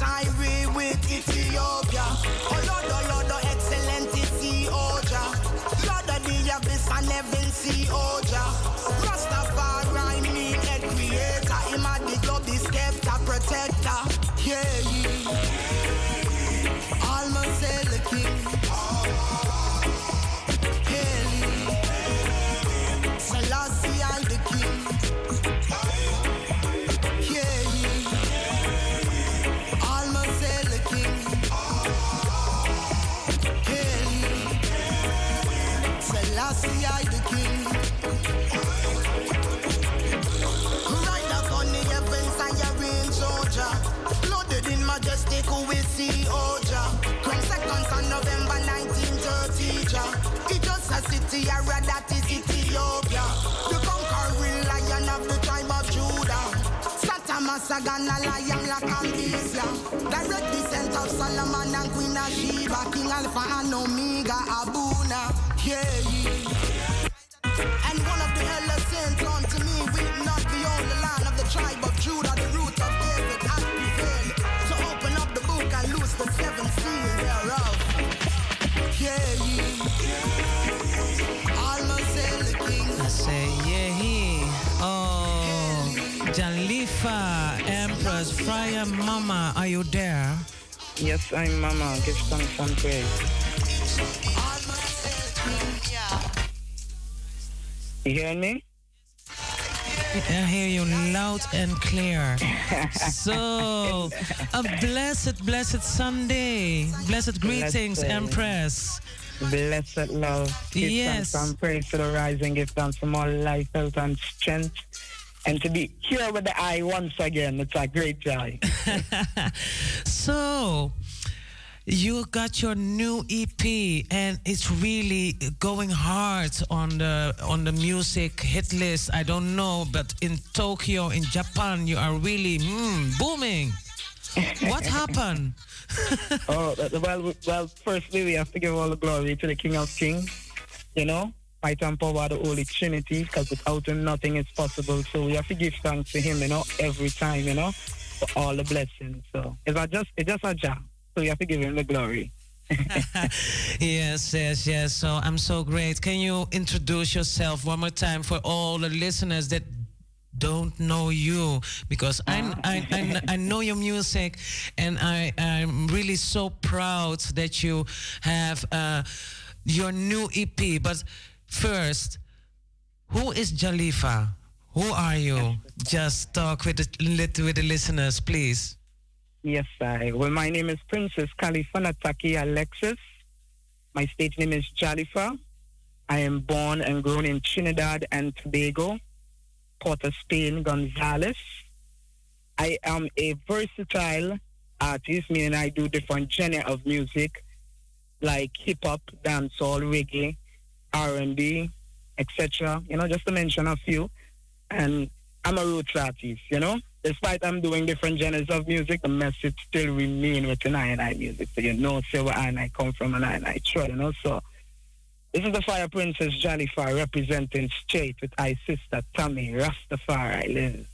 Philistia and Tyre with Ethiopia. Satama Sagana lion Lakambisia. Direct descent of Solomon and Queen of Sheba. King Alpha and Omega, Abuna. Yeah, yeah. And one of the elders saints unto me, will not be on the land of the tribe of Judah, the root of David, hath prevailed So open up the book and loose the seven seals thereof. Yeah, yeah. Almost say the king. I say, yeah, he. Oh, Jalifa, Friar Mama, are you there? Yes, I'm Mama. Give thanks and praise. You hearing me? I hear you loud and clear. so, a blessed, blessed Sunday. Blessed greetings, Blessed. Empress. Blessed love. Give Yes. thanks and praise to the rising. Give thanks for more life, health, and strength. And to be here with the eye once again, it's a great joy. So, you got your new EP, and it's really going hard on the on the music hit list. I don't know, but in Tokyo, in Japan, you are really mm, booming. What happened? oh, well, well, firstly, we have to give all the glory to the King of Kings, you know, might and power the Holy Trinity, because without him, nothing is possible. So we have to give thanks to him, you know, every time, you know, for all the blessings. So it's not just, it's just a job. So you have to give him the glory. yes, yes, yes. So I'm so great. Can you introduce yourself one more time for all the listeners that don't know you? Because I, I, I, I know your music, and I, I'm really so proud that you have uh, your new EP. But first, who is Jalifa? Who are you? Just talk with the, with the listeners, please. Yes, I. Well, my name is Princess Kalifanataki Alexis. My stage name is Jalifa. I am born and grown in Trinidad and Tobago, Port of Spain, Gonzales. I am a versatile artist, meaning I do different genre of music, like hip hop, dancehall, reggae, R and B, etc. You know, just to mention a few. And I'm a roots artist, you know. Despite I'm doing different genres of music, the message still remain within I and I music. So you know, say where I and I come from and I and I try, you know. So this is the Fire Princess Jalifa representing straight with I sister Tammy Rastafari. Liz.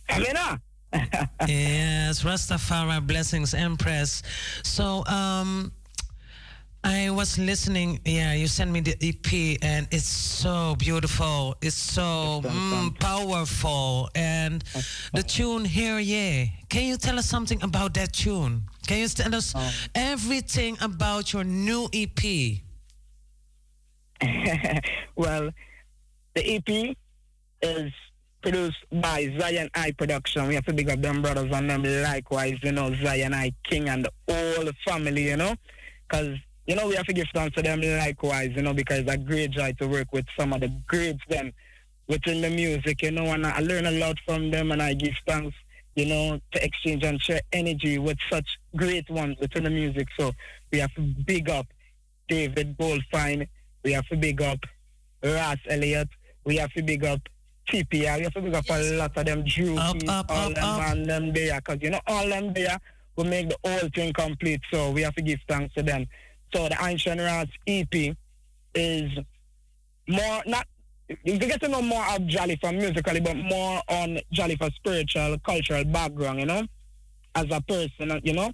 Yes, Rastafari blessings, Empress. So, um, I was listening. Yeah, you sent me the EP, and it's so beautiful. It's so mm, powerful, and the tune "Here Yeah." Can you tell us something about that tune? Can you tell us everything about your new EP? well, the EP is produced by Zion I Production. We have to big up them brothers and them likewise, you know, Zion I King and the whole family, you know. Because, you know, we have to give thanks to them likewise, you know, because it's a great joy to work with some of the greats them within the music, you know, and I learn a lot from them and I give thanks, you know, to exchange and share energy with such great ones within the music. So we have to big up David Goldfine. We have to big up Ross Elliott. We have to big up TPR. We have to big up a lot of them Drew, Up, Keys, up, all up, them up. man them there. Because, you know, all them there will make the whole thing complete. So we have to give thanks to them. So the Ancient Ras EP is more, not, you get to know more of Jalifa musically, but more on Jalifa spiritual, cultural background, you know, as a person, you know.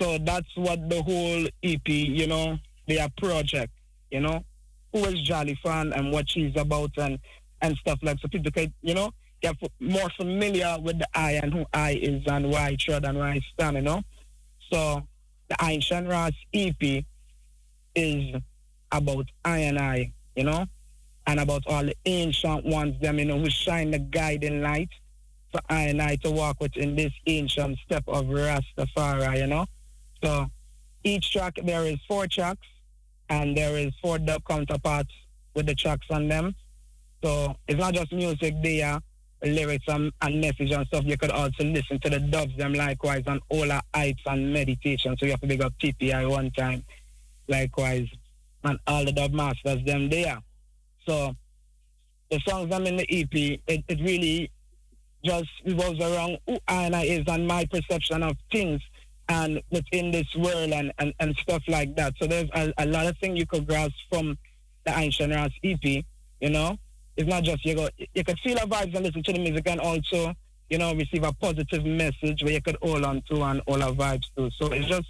So that's what the whole EP, you know, their project, you know, who is Jalifa and what she's about and and stuff like so people can, you know, get more familiar with the I and who I is and why I tread and where I stand, you know. So the Ancient Ras EP is about I and I, you know, and about all the ancient ones, them, you know, who shine the guiding light for I and I to walk within this ancient step of Rastafari, you know. So each track, there is four tracks, and there is four dub counterparts with the tracks on them. So it's not just music there, lyrics and, and message and stuff. You could also listen to the dubs them likewise and all our hypes and meditation. So you have to big up TPI one time, likewise, and all the dub masters them there. So the songs I'm in the EP, it, it really just revolves around who I is and my perception of things and within this world and, and, and stuff like that. So there's a, a lot of things you could grasp from the Ancient Ras EP, you know. It's not just you go you could feel the vibes and listen to the music and also, you know, receive a positive message where you could hold on to and all our vibes too. So it's just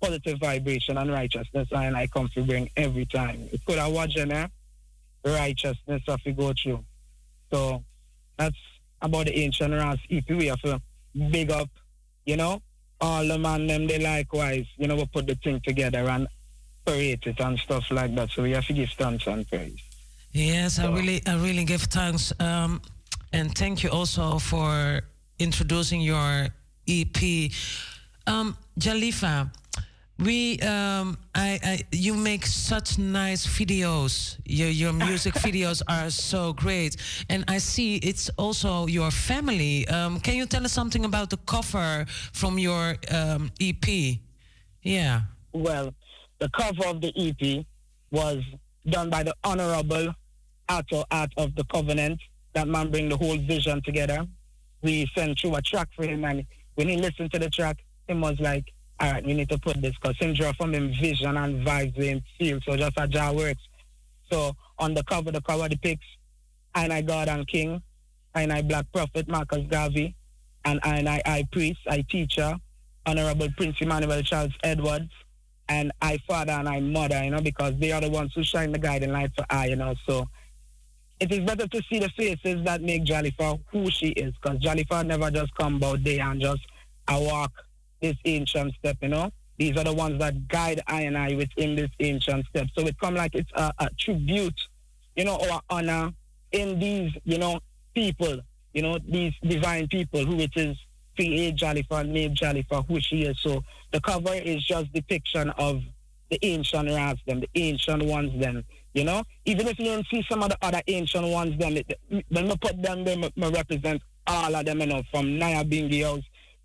positive vibration and righteousness and I come to bring every time. It could have watched there, righteousness if we go through. So that's about the ancient Ras EP. We have to big up, you know, all the man them they likewise, you know, we put the thing together and create it and stuff like that. So we have to give thanks and praise. Yes, I really, I really give thanks, um, and thank you also for introducing your EP, um, Jalifa. We, um, I, I, you make such nice videos. Your, your music videos are so great, and I see it's also your family. Um, can you tell us something about the cover from your um, EP? Yeah. Well, the cover of the EP was done by the Honorable Atto Art of the Covenant. That man bring the whole vision together. We sent through a track for him, and when he listened to the track, him was like, all right, we need to put this because him draw from him vision and vibes him feel. So just a jar works. So on the cover, the cover depicts I and I God and King, I and I Black Prophet Marcus Garvey, and I and I I Priest, I Teacher, Honorable Prince Emmanuel Charles Edwards, and I Father and I Mother, you know, because they are the ones who shine the guiding light for I, you know. So it is better to see the faces that make Jalifa who she is, because Jalifa never just come about day and just I walk this ancient step, you know. These are the ones that guide I and I within this ancient step. So it come like it's a, a tribute, you know, or honor in these, you know, people, you know, these divine people who it is create Jalifa, made Jalifa who she is. So the cover is just depiction of the ancient Ras, them, the ancient ones, them. You know, even if you don't see some of the other ancient ones, them, it- when I put them me represent all of them, you know, from Nyabinghi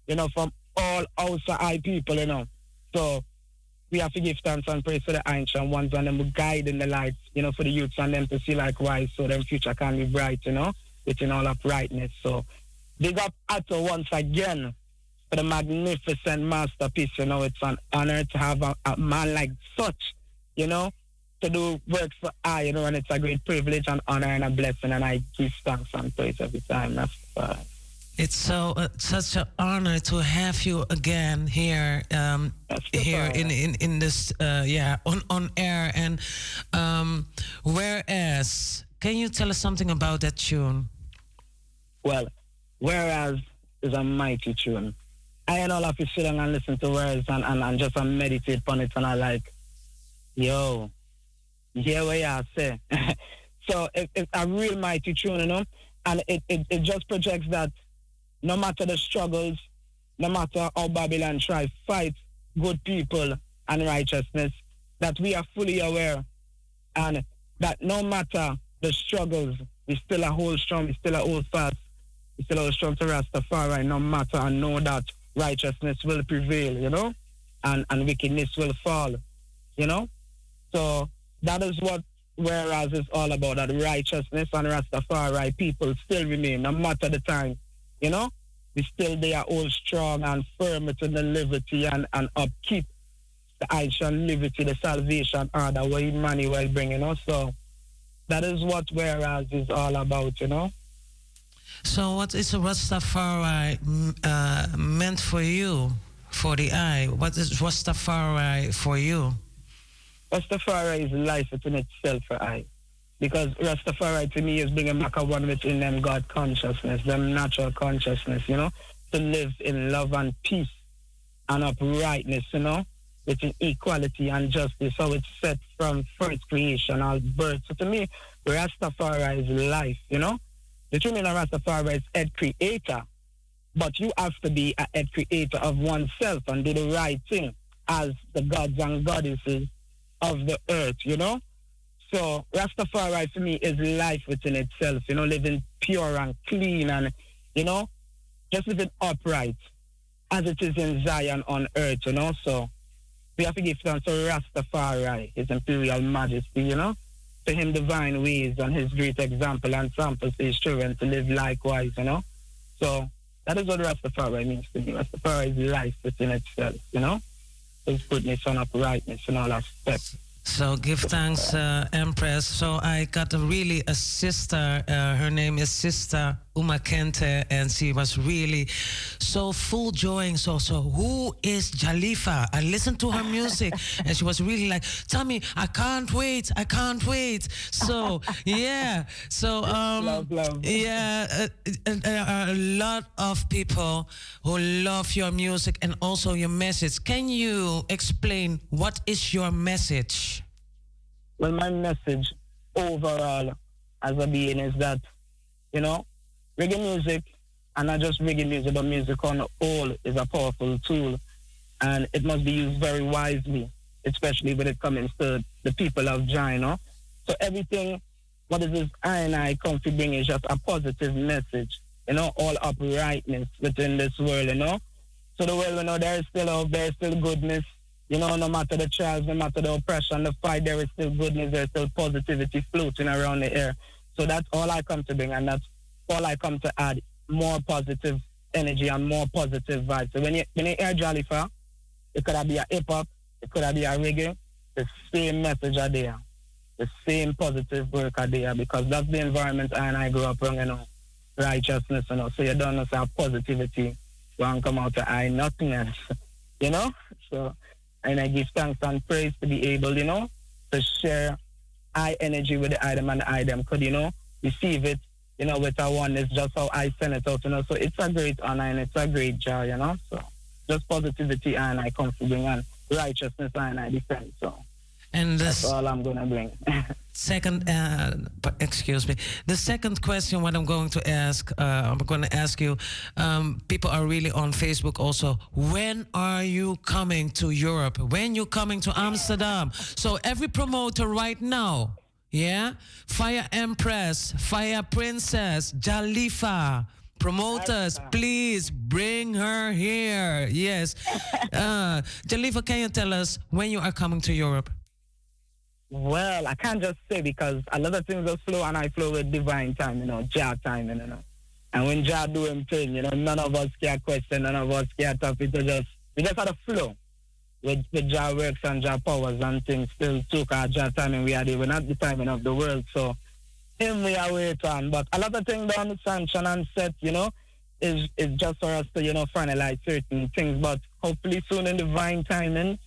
you know, from all outside people, you know. So we have to give thanks and praise to the ancient ones and them in the lights, you know, for the youths and them to see likewise so their future can be bright, you know, within all uprightness. So big up Atto once again for the magnificent masterpiece, you know, it's an honor to have a, a man like such, you know, to do work for I, you know, and it's a great privilege and honor and a blessing and I give thanks and praise every time. That's uh, It's so uh, such an honor to have you again here, um, here in, in in this uh, yeah on on air. And um, whereas, can you tell us something about that tune? Well, whereas is a mighty tune. I and all of you sit and listen to words and, and, and just meditate on it and I like, yo, hear what you say. so it, it's a real mighty tune, you know, and it, it, it just projects that no matter the struggles, no matter how Babylon try fight good people and righteousness, that we are fully aware and that no matter the struggles, we still a hold strong, we still a hold fast, we still hold strong to Rastafari, no matter and know that righteousness will prevail, you know, and, and wickedness will fall, you know. So that is what whereas is all about that righteousness and Rastafari people still remain, no matter the time, you know. We still they are all strong and firm to the liberty and, and upkeep the actual liberty, the salvation order what Emmanuel bring, you know. So that is what whereas is all about, you know. So, what is Rastafari mm, uh, meant for you, for the eye? What is Rastafari for you? Rastafari is life within itself for I. Because Rastafari to me is bringing back a one within them God consciousness, them natural consciousness, you know, to live in love and peace and uprightness, you know, within equality and justice. So it's set from first creation, all birth. So to me, Rastafari is life, you know. The true meaning of Rastafari is head creator. But you have to be a head creator of oneself and do the right thing as the gods and goddesses of the earth, you know? So Rastafari for me is life within itself, you know, living pure and clean and, you know, just living upright as it is in Zion on earth, you know? So we have to give thanks to Rastafari, His Imperial Majesty, you know? To him divine ways and his great example and sample to his children to live likewise, you know? So that is what Rastafari means to me. Rastafari is life within itself, you know? His goodness and uprightness in all aspects. So give thanks, uh, Empress. So I got a really a sister. Uh, her name is Sister Uma Kente, and she was really so full joy. So so who is Jalifa? I listened to her music, and she was really like, "Tell me, I can't wait, I can't wait." So yeah, so um, Love, love. yeah, uh, there are a lot of people who love your music and also your message. Can you explain what is your message? Well, my message overall as a being is that, you know, reggae music, and not just reggae music, but music on whole is a powerful tool. And it must be used very wisely, especially when it comes to the people of know. So everything, what is it is I and I come to bring is just a positive message, you know, all uprightness within this world, you know. So the world, you know, there is still hope, there is still goodness, you know, no matter the trials, no matter the oppression, the fight, there is still goodness, there is still positivity floating around the air. So that's all I come to bring, and that's all I come to add more positive energy and more positive vibes. So when you when you hear Jalifa, it could be a hip hop, it could have be a reggae, the same message are there, the same positive work are there because that's the environment I and I grew up in, you know, righteousness, you know. So you don't know say positivity, won't come out to I nothingness, you know. So and I give thanks and praise to be able, you know, to share high energy with the item and the item could, you know, receive it, you know, with a one. It's just how I send it out, you know. So it's a great honor and it's a great joy, you know. So just positivity and I bring and righteousness and I defend. So And that's this all I'm gonna bring. second, uh, excuse me, the second question, what I'm going to ask, uh, I'm going to ask you. Um, people are really on Facebook also. When are you coming to Europe? When you coming to Amsterdam? So every promoter right now, yeah, Fire Empress, Fire Princess, Jalifa. Promoters, please bring her here. Yes. Uh, Jalifa, can you tell us when you are coming to Europe? Well, I can't just say because a lot of things just flow and I flow with divine time, you know, Jah time, you know. And when Jah do him thing, you know, none of us can question, none of us can top it. Just we just had a flow with with Jah works and Jah powers and things still took our Jah time and we are even We're the timing of the world. So him we are waiting on. But a lot of things done sanction and set, you know. is is just for us to, you know, finalize certain things. But hopefully soon in divine timing,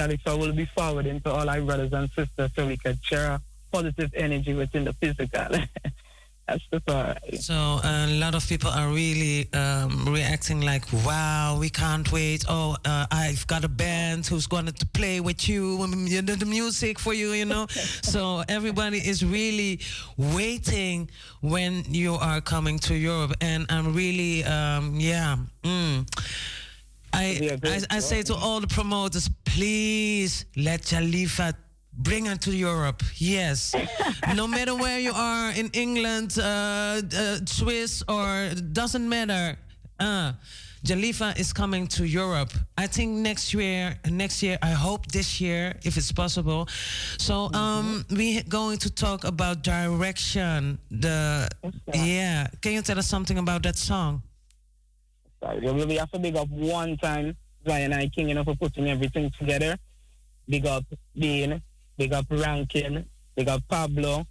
Jalifa will be forwarding to all our brothers and sisters so we can share positive energy within the physical. That's the part. So a lot of people are really um, reacting like, "Wow, we can't wait! Oh, uh, I've got a band who's going to play with you, the music for you, you know." so everybody is really waiting when you are coming to Europe, and I'm really, um, yeah. Mm. I, I I say to all the promoters, please let Jalifa bring her to Europe. Yes, no matter where you are in England, uh, uh, Swiss, or doesn't matter. Uh, Jalifa is coming to Europe. I think next year. Next year, I hope this year, if it's possible. So um, we're going to talk about direction. The yeah. Can you tell us something about that song? We have to big up one time Zion I King, you know, for putting everything together. Big up Dean, big up Rankin, big up Pablo,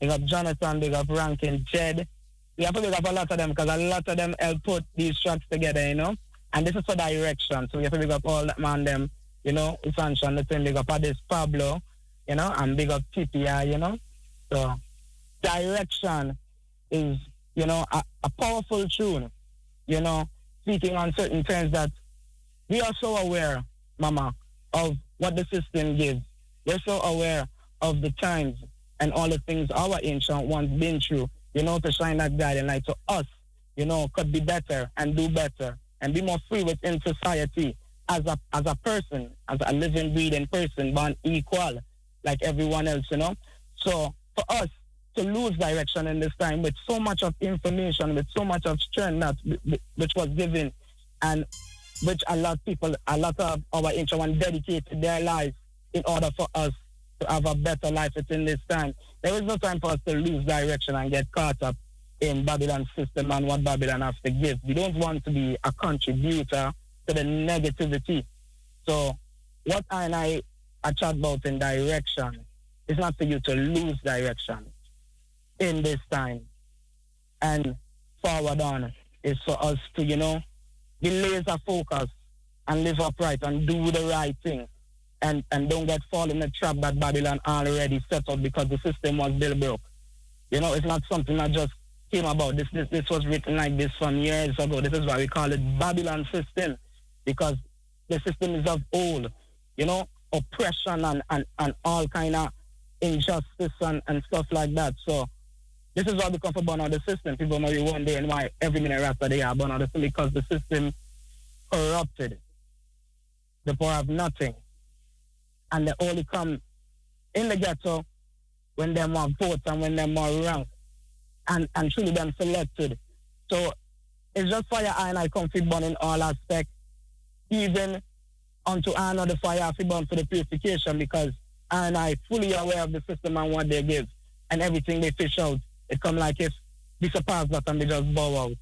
big up Jonathan, big up Rankin, Jed. We have to big up a lot of them because a lot of them help put these tracks together, you know. And this is for direction. So we have to big up all that man them, you know, Sancho the thing, big up this Pablo, you know, and big up TPI, you know. So direction is, you know, a, a powerful tune, you know, speaking on certain terms that we are so aware, Mama, of what the system gives. We're so aware of the times and all the things our ancient ones been through, you know, to shine that guiding light to us, you know, could be better and do better and be more free within society as a as a person, as a living, breathing person, born equal like everyone else, you know. So for us to lose direction in this time with so much of information, with so much of strength that which was given and which a lot of people, a lot of our ones dedicated their lives in order for us to have a better life within this time. There is no time for us to lose direction and get caught up in Babylon system and what Babylon has to give. We don't want to be a contributor to the negativity. So what I and I are chat about in direction is not for you to lose direction in this time. And forward on is for us to, you know, be laser focused and live upright and do the right thing. And and don't get fall in the trap that Babylon already set up because the system was built broke. You know, it's not something that just came about. This this this was written like this from years ago. This is why we call it Babylon system. Because the system is of old. You know, oppression and, and, and all kind of injustice and, and stuff like that. So this is why we come for burn out the system. People know you and why every minute after they are burn out the system because the system corrupted. The poor have nothing. And they only come in the ghetto when they more votes and when they're more rank and, and truly them selected. So it's just fire and I come fit burn in all aspects. Even unto honor the fire fit burn for the purification because I and I fully aware of the system and what they give and everything they fish out. It come like if this a pass that and they just bow out.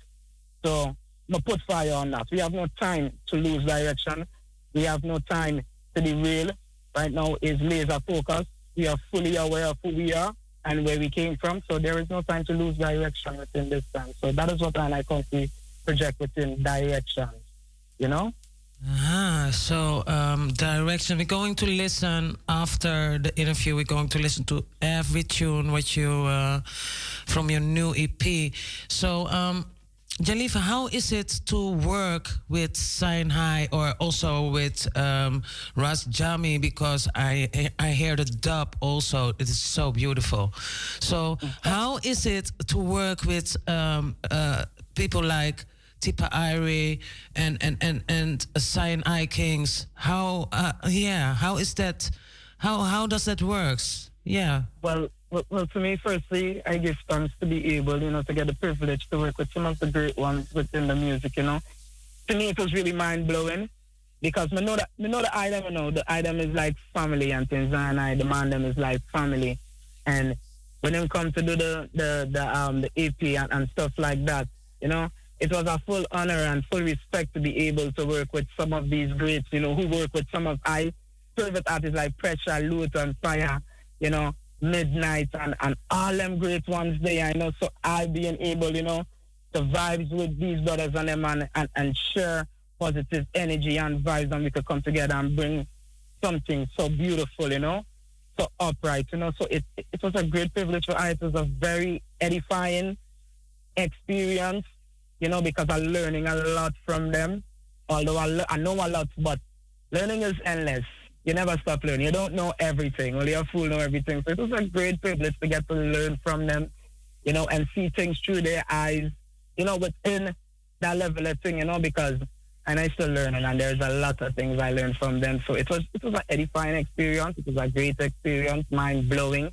So I put fire on that. We have no time to lose direction. We have no time to derail. Right now is laser focus. We are fully aware of who we are and where we came from. So there is no time to lose direction within this time. So that is what I to project within direction. You know? Ah, so um, direction. We're going to listen after the interview. We're going to listen to every tune what you uh, from your new EP. So, um, Jalifa, how is it to work with Zion High or also with um, Ras Jami? Because I I hear the dub also. It is so beautiful. So, how is it to work with um, uh, people like? Tippy I and and and and Zion I Kings. How uh, yeah? How is that? How how does that works? Yeah. Well, well, well, to me, firstly, I give thanks to be able, you know, to get the privilege to work with some of the great ones within the music. You know, to me, it was really mind blowing because I know that I know the item. You know, the item is like family and things, and I demand them is like family. And when them come to do the the the um the EP and, and stuff like that, you know, it was a full honor and full respect to be able to work with some of these greats, you know, who work with some of I favorite artists like Pressure, Lutan Fyah, you know, Midnight and, and all them great ones there, you know. So I being able, you know, to vibes with these brothers and them and, and, and share positive energy and vibes and we could come together and bring something so beautiful, you know, so upright, you know. So it, it was a great privilege for I. It was a very edifying experience, you know, because I'm learning a lot from them. Although I, I know a lot, but learning is endless. You never stop learning. You don't know everything. Only a fool know everything. So it was a great privilege to get to learn from them, you know, and see things through their eyes, you know, within that level of thing, you know, because and I still learning and there's a lot of things I learned from them. So it was it was an edifying experience. It was a great experience, mind blowing,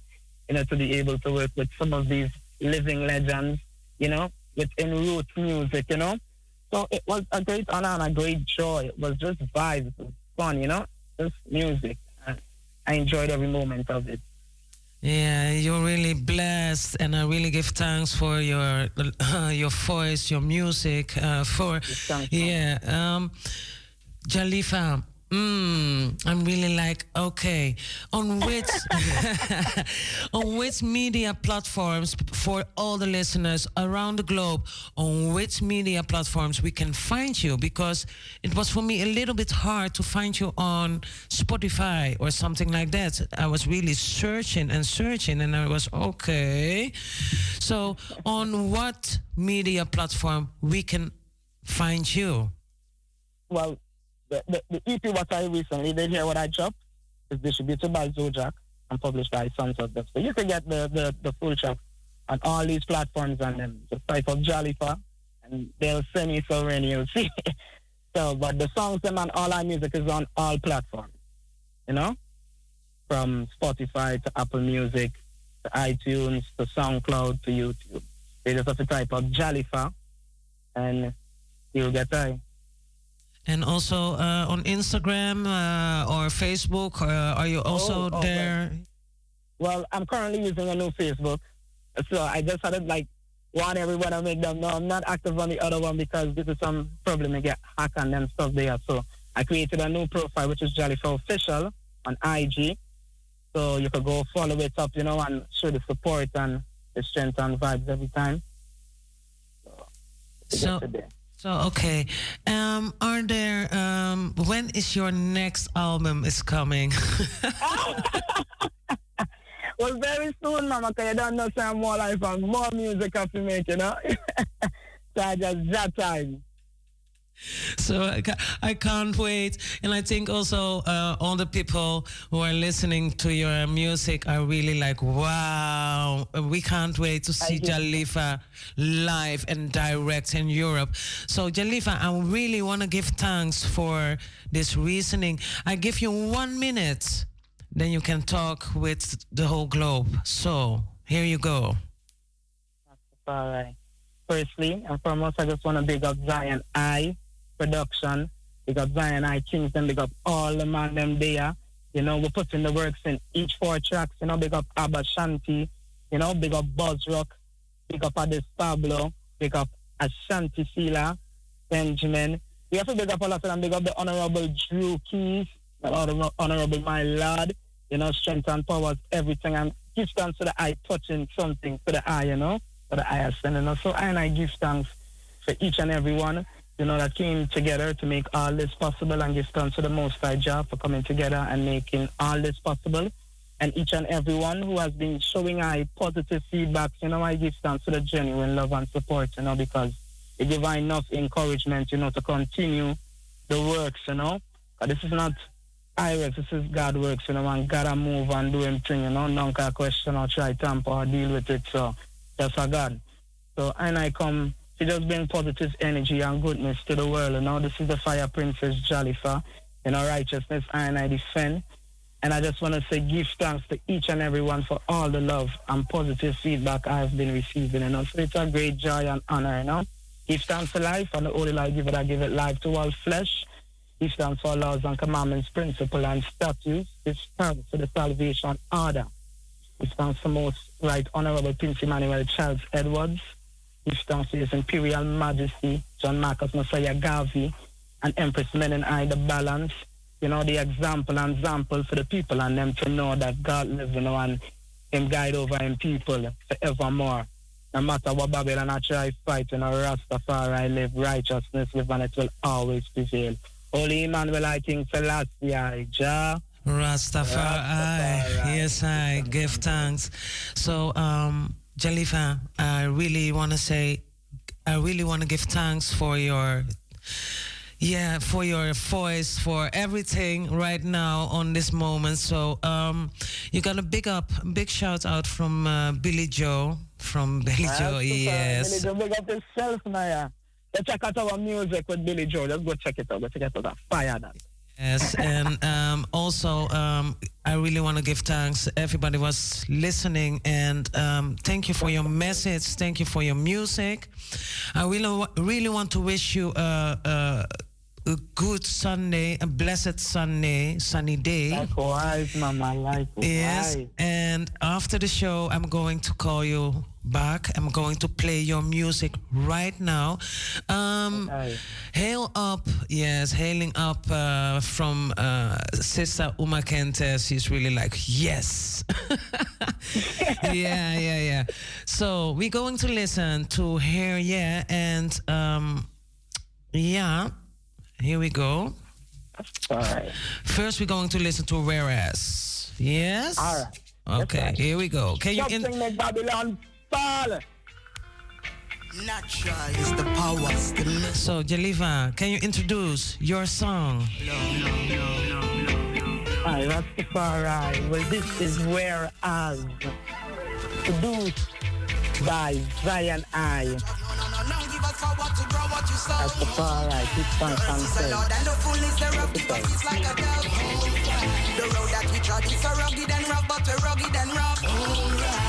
you know, to be able to work with some of these living legends, you know, within roots music, you know. So it was a great honor and a great joy. It was just vibes, it was fun, you know, just music. And I enjoyed every moment of it. Yeah, you're really blessed, and I really give thanks for your uh, your voice, your music. Uh, for yeah, um, Jalifa. Mm, I'm really like okay. On which on which media platforms for all the listeners around the globe? On which media platforms we can find you? Because it was for me a little bit hard to find you on Spotify or something like that. I was really searching and searching, and I was okay. So, on what media platform we can find you? Well, the, the, the EP what I recently did here, what I dropped, is distributed by Zojak and published by Sons of Death. So you can get the, the, the full track on all these platforms and then just type of Jalifa and they'll send you so when you'll see. so, but the songs them and all our music is on all platforms, you know? From Spotify to Apple Music to iTunes to SoundCloud to YouTube. They just have to type of Jalifa and you'll get there. And also uh, on Instagram uh, or Facebook, uh, are you also Oh, oh, there? Well, I'm currently using a new Facebook. So I just had to like want everyone to make them know I'm not active on the other one because this is some problem to get hacked and then stuff there. So I created a new profile which is Jalifa Official on IG. So you could go follow it up, you know, and show the support and the strength and vibes every time. So, so okay. Um, are there? Um, when is your next album is coming? Well, very soon, mama, because you don't know some more life and more music have to make, you know? so I just that time. so I, ca- I can't wait, and I think also uh, all the people who are listening to your music are really like, wow, we can't wait to see Jalifa live and direct in Europe. So Jalifa, I really want to give thanks for this reasoning. I give you one minute, then you can talk with the whole globe. So here you go. All right. Firstly and foremost, I just want to big up Zion I production. Big up Zion I Kingston. Big up all the man them there. You know, we're putting the works in each four tracks. You know, big up Abba Shanti. You know, big up Buzz Rock. Big up Adis Pablo. Big up Ashanti Sila. Benjamin. We have to big up all of them. Big up the Honorable Drew Keys. The Honorable My Lord. You know, strength and powers, everything. And give thanks to the eye touching something to the eye, you know, to the eye sent, you. So I and I give thanks for each and every one, you know, that came together to make all this possible and give thanks to the Most High Jah for coming together and making all this possible. And each and every one who has been showing I positive feedback, you know, I give thanks to the genuine love and support, you know, because it gives enough encouragement, you know, to continue the works, you know. 'Cause this is not I works, this is God works, you know, and gotta move and do him thing, you know, can question or try tamper or deal with it, so that's for God. So and I come to just bring positive energy and goodness to the world, you know. This is the fire princess Jalifa, you know, righteousness I and I defend. And I just want to say give thanks to each and everyone for all the love and positive feedback I've been receiving, you know. So it's a great joy and honor, you know. Give thanks for life and the only life give it, I give it life to all flesh. Give thanks for laws and commandments, principle and statutes. Give thanks for the salvation order. Give thanks for most right honorable Prince Emmanuel Charles Edwards. Thanks to His Imperial Majesty John Marcus Mosiah Garvey and Empress Menenai the balance. You know, the example and example for the people and them to know that God lives, you know, and him guide over him people forevermore. No matter what Babylon I try fight, you know, Rastafari live, righteousness live, and it will always prevail. Holy Emmanuel, I think I, Jah. Rastafari. Yes, I give thanks. So, um, Jalifa, I really want to say, I really want to give thanks for your, yeah, for your voice, for everything right now on this moment. So, um, you got a big up, big shout out from uh, Billy Joe, from Billy Joe. yes. Billy Joe, big up yourself now, yeah. Let's check out our music with Billy Joe. Let's go check it out. Go check it out. Fire that. Yes, and um, also um, I really want to give thanks. Everybody was listening, and um, thank you for your message. Thank you for your music. I really, really want to wish you a, a, a good Sunday, a blessed Sunday, sunny day. Likewise, mama. Likewise. Yes, and after the show, I'm going to call you back. I'm going to play your music right now. Um, Hail up, yes, hailing up uh, from uh, Sister Uma Kente. She's really like, yes. yeah, yeah, yeah. So we're going to listen to her, yeah, and um, yeah, here we go. All right. First, we're going to listen to Whereas. Yes? All right. Okay, here we go. Can you in- Babylon fall. Natural is the power. So, Jalifa, can you introduce your song? Hi, Rastafari. Well, this is where as produced by Zion I. Rastafari, keep on Lord, the fullness thereof give us it's like a dove. The road that we trod is so rugged and rough, but we're rugged and rough.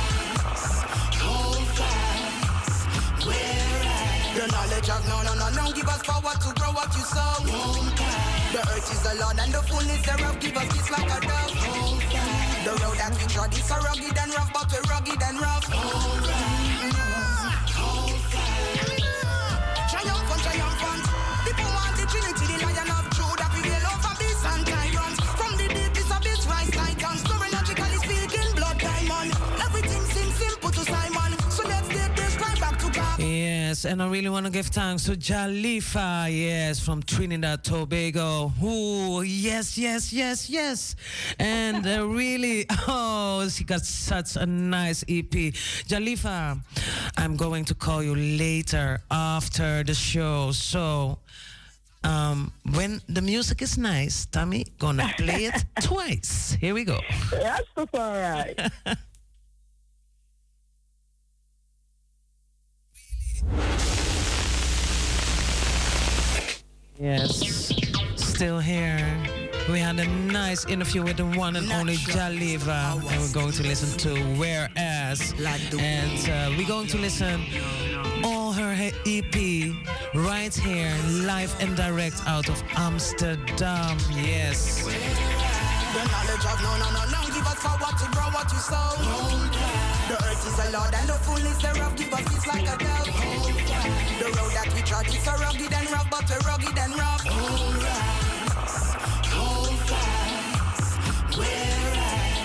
The knowledge of no, no, no, no, give us power to grow what you sow. The earth is the Lord and the fullness thereof give us peace like a dove. The road that we trod is so rugged and rough, but we're rugged and rough. Yes, and I really want to give thanks to Jalifa, yes, from Trinidad Tobago. Ooh, yes, yes, yes, yes. And uh, really, oh, she got such a nice EP. Jalifa, I'm going to call you later after the show. So, um, when the music is nice, Tommy, gonna play it twice. Here we go. Rastafari. Yes, still here. We had a nice interview with the one and only Jalifa, and we're going to listen to Whereas, and uh, we're going to listen all her he- EP right here, live and direct out of Amsterdam. Yes. The knowledge of no, no, no, no, give us to grow what sow. The earth is the Lord and the fullness thereof give us peace like a dove. The road that we trod is so rugged and rough, but we're rugged and rough. Hold fast,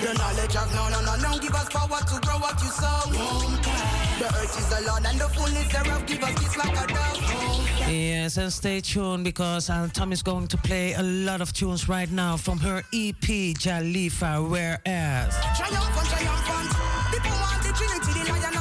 The knowledge of no, no, no, no, give us power to grow what you sow. Yes, and stay tuned because uh, Tom is going to play a lot of tunes right now from her EP, Jalifa, Whereas. Triumphant, triumphant. People want the Trinity, the Lion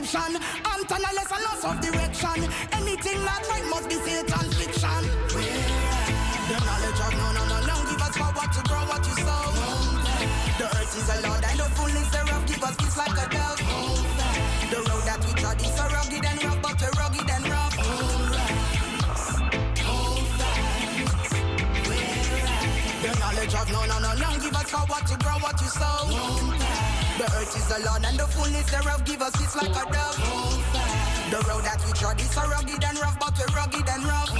prescription. Anton a lesson, loss of direction. Anything not right must be Satan fiction. The knowledge of no, no, no, no, give us power to grow what you sow. The earth is the Lord and the fullness thereof give us peace like a dove. The road that we trod is so rugged and rough, but we're rugged and rough. The knowledge of no, no, no, no, give us power to grow what you sow. The earth is the Lord and the fullness thereof give us peace like a dove. The road that we trod is so rugged and rough, but we're rugged and rough.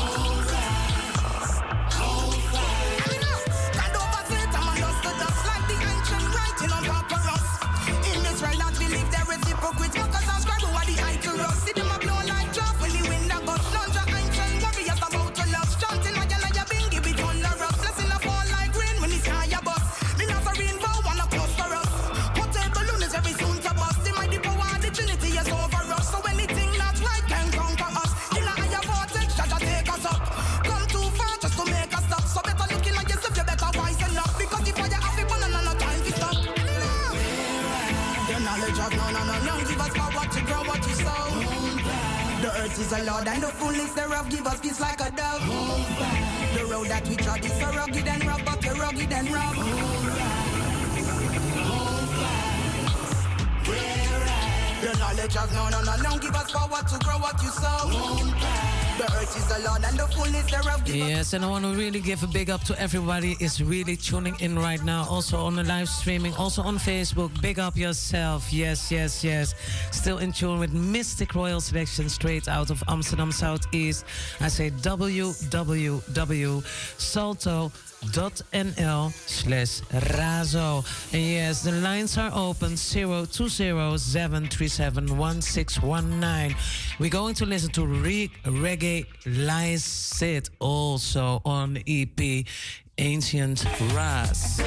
Is a Lord and the fullness thereof give us peace like a dove. The road that we trod is so rugged and rough, but we're rugged and rough. The knowledge has no, no, no, no, give us power to grow what you sow. Yes, and I want to really give a big up to everybody is really tuning in right now. Also on the live streaming, also on Facebook. Big up yourself. Yes, yes, yes. Still in tune with Mistic Royal Selection straight out of Amsterdam Southeast. I say www.salto.nl slash razo. And yes, the lines are open 020-737-1619. We're going to listen to re- Reggae Lies It also on EP Ancient Ras.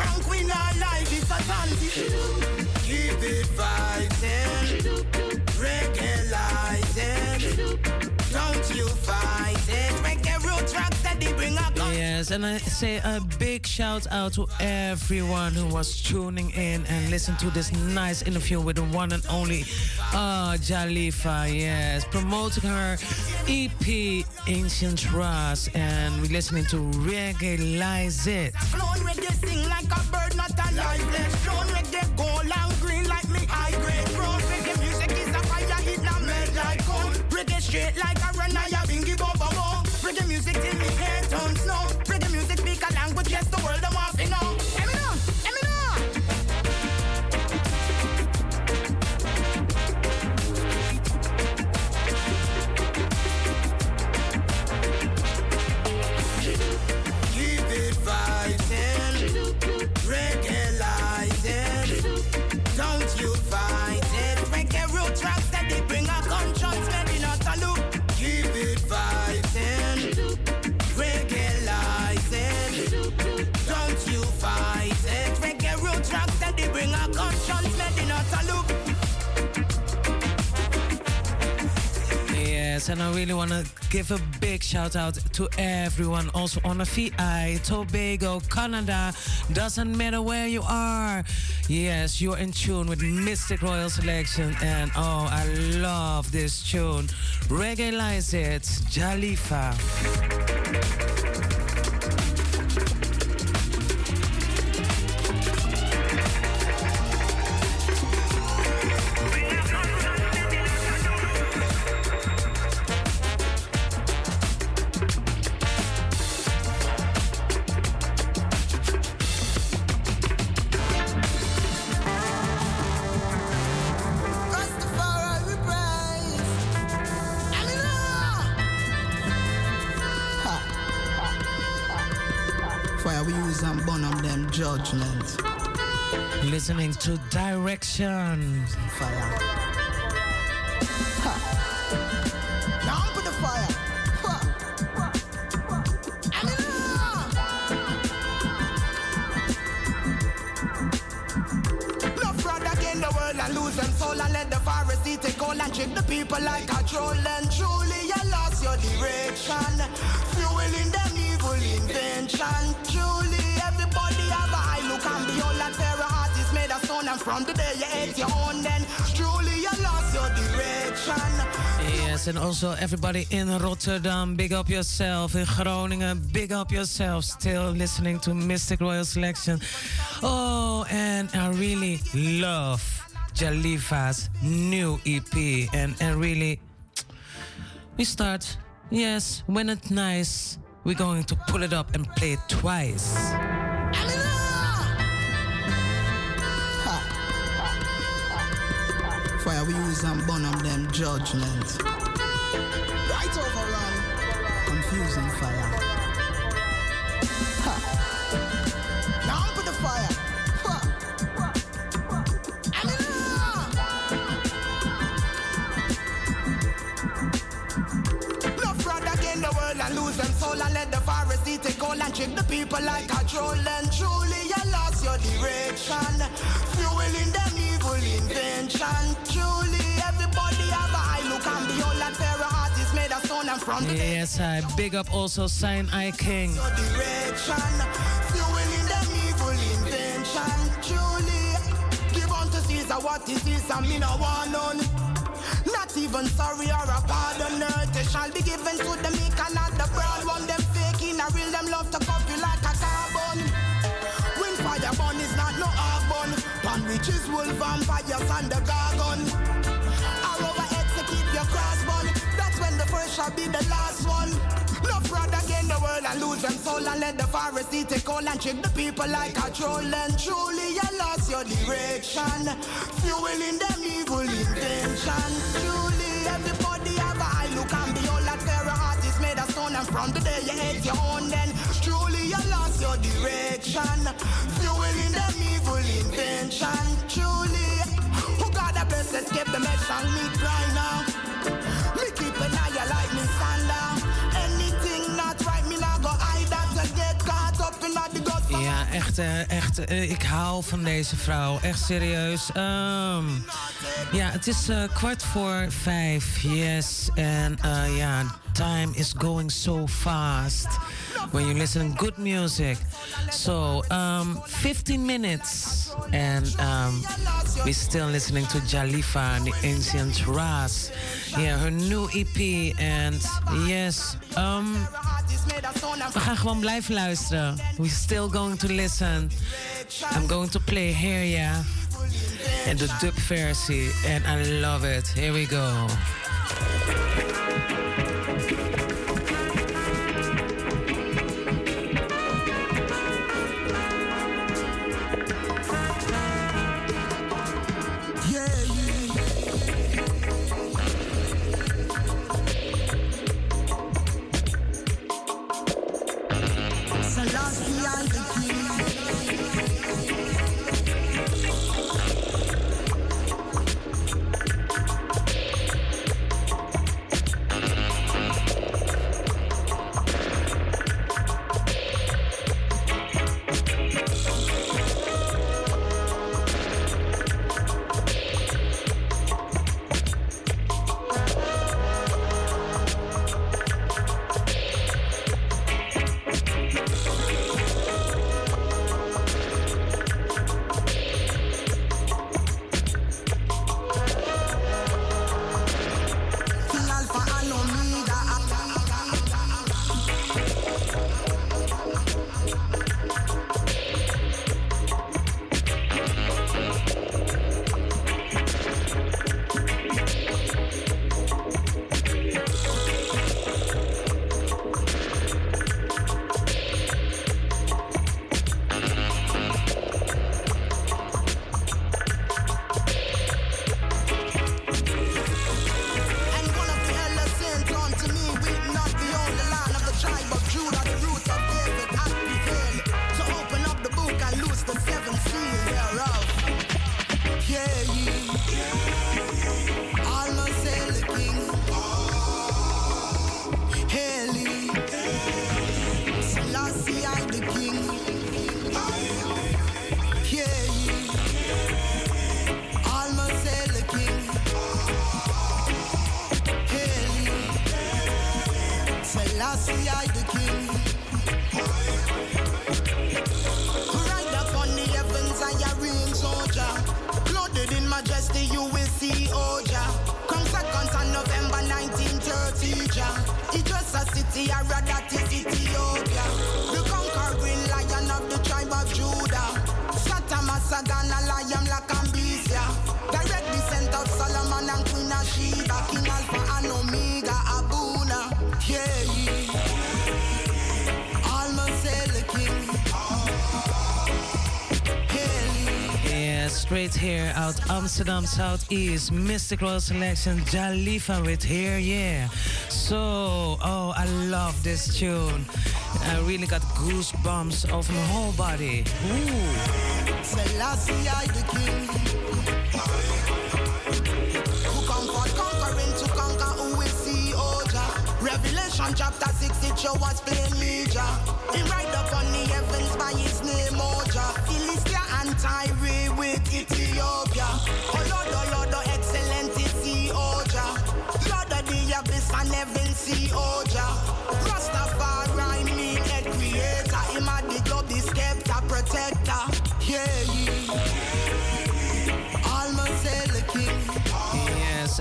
Frank, we frank, we and I say a big shout out to everyone who was tuning in and listened to this nice interview with the one and only uh, Jalifa. Yes, promoting her EP Ancient Ras, and we're listening to Reggae Lies It. Sing like a bird, Yes, and I really want to give a big shout out to everyone also on the VI, Tobago, Canada. Doesn't matter where you are. Yes, you're in tune with Mistic Royal Selection, and oh, I love this tune. Reggae Lies It, Jalifa. Fire we use um, and burn on them judgment. Listening to Direction. Fire. Ha. Now put the fire. No fraud again the world and lose them soul and let the Pharisee take all and trick the people like a troll and truly you lost your direction. Fueling them Truly, everybody have a eye look and that Pharaoh artist made a stone and from you your own then truly you lost your direction. Yes, and also everybody in Rotterdam, big up yourself. In Groningen, big up yourself. Still listening to Mistic Royal Selection. Oh, and I really love Jalifa's new EP. And, and really, we start, yes, when it's nice, we're going to pull it up and play it twice. Fire we use and burn up them judgments. Right over on confusing fire. Ha. Now put the fire. Soul and let the Pharisee take all and trick the people like a troll and truly you lost your direction. Fueling them evil invention. Truly everybody have a eye look and behold that Pharaoh artist made a stone and from the Yes, I big up also Zion I King. your direction. Fueling them evil invention. Truly give unto Caesar what is Caesar, me no want none. Not even sorry or a pardon, earth it shall be given to the meek and not the broad one. Them fake in a real, them love to copy like a carbon. When fire burn is not no carbon. Pan witches, wolf, vampires and the gargon. Or overhead to keep your cross crossbone. That's when the first shall be the last one. World and lose them soul and let the Pharisee take all and trick the people like a troll and truly you lost your direction. Fueling them evil intention. Truly everybody have a eye look and behold that Pharaoh artist made a stone and from the day you hate your own then truly you lost your direction. Fueling them evil invention. Truly, who God a bless escape the mesh and me cry now. Echt, eh, echt. eh, ik hou van deze vrouw. Echt serieus. Ehm, ja, het is eh, kwart voor vijf. Yes. En ja, time is going so fast. When you listen good music. So, um, 15 minutes. And um, we're still listening to Jalifa and the Ancient Ras. Yeah, her new EP. And yes, um, we gaan gewoon blijven luisteren. We're still going to listen. I'm going to play Here yeah. And the dub versie. And I love it. Here we go. I the king. Amsterdam Southeast, Mistic Royal Selection, Jalifa with here, yeah. So, oh, I love this tune. I really got goosebumps over my whole body. Ooh. Revelation chapter 6, it show us. He ride the heavens by his name, Oja. Philistia and Tyre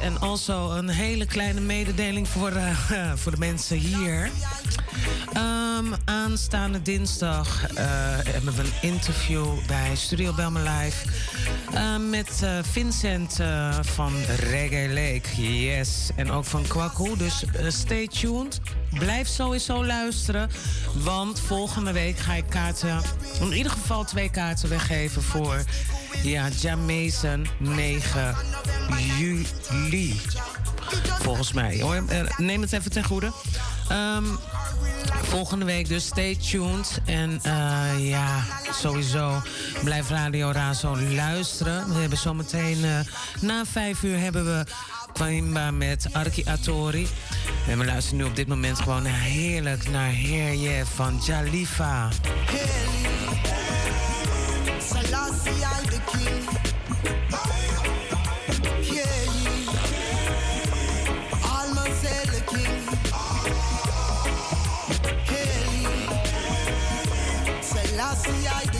en also een hele kleine mededeling voor, eh, voor de mensen hier. Ehm, aanstaande dinsdag eh, hebben we een interview bij Studio Belma Live eh, met Vincent van Reggae Lake. Yes, en ook van Kwaku. Dus stay tuned. Blijf sowieso luisteren, want volgende week ga ik kaarten, in ieder geval twee kaarten weggeven voor ja, Jamaican 9 juli. Volgens mij hoor. Eh, Neem het even ten goede. Ehm, volgende week dus stay tuned. En eh, ja, sowieso blijf Radio Razo luisteren. We hebben zometeen eh, na vijf uur hebben we Kwamba met Arki Atori. En we luisteren nu op dit moment gewoon heerlijk naar Heer Je van Jalifa. Yeah. Selassie, I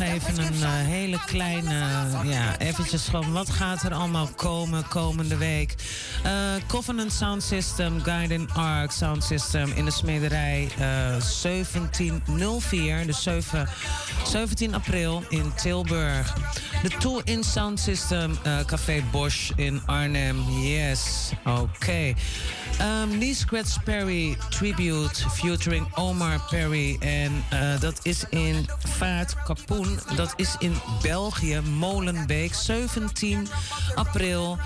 even een eh, hele kleine, ja, eventjes van wat gaat er allemaal komen komende week. Eh, Covenant Sound System, Guiding Arc Sound System in de smederij eh, 1704, dus 7, 17 april in Tilburg. De Tool In Sound System, eh, Café Bosch in Arnhem, yes, oké. Um, Lee Scratch Perry Tribute featuring Omar Perry. En eh, dat is in Vaart Kapoen. Dat is in België, Molenbeek, 17 april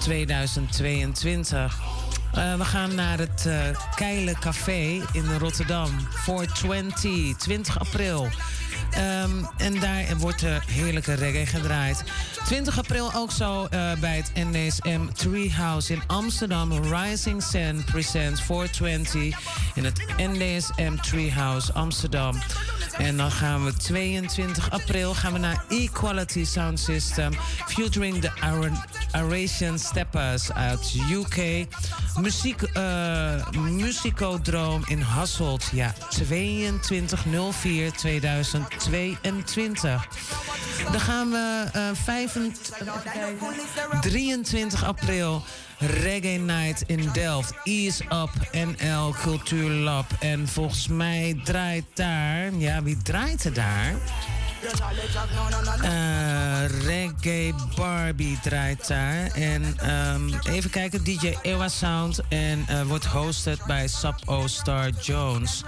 2022. Eh, we gaan naar het eh Keile Café in Rotterdam voor 20, 20 april. Ehm, en daar wordt de heerlijke reggae gedraaid. 20 april ook zo eh, bij het NSM Treehouse in Amsterdam. Rising Sun presents 420 in het NDSM Treehouse Amsterdam. En dan gaan we 22 april gaan we naar Equality Sound System. Featuring de Ara- Arasian Steppers uit UK. Muziek, eh Musicodroom in Hasselt. Ja, 2204 2022. Dan gaan we eh 25, 23 april Reggae Night in Delft. Ease Up NL Cultuurlab. En volgens mij draait daar... Ja, wie draait er daar? Eh, reggae Barbie draait daar. En ehm, even kijken, DJ Ewa Sound. En eh, wordt hosted bij Sub-O Star Jones.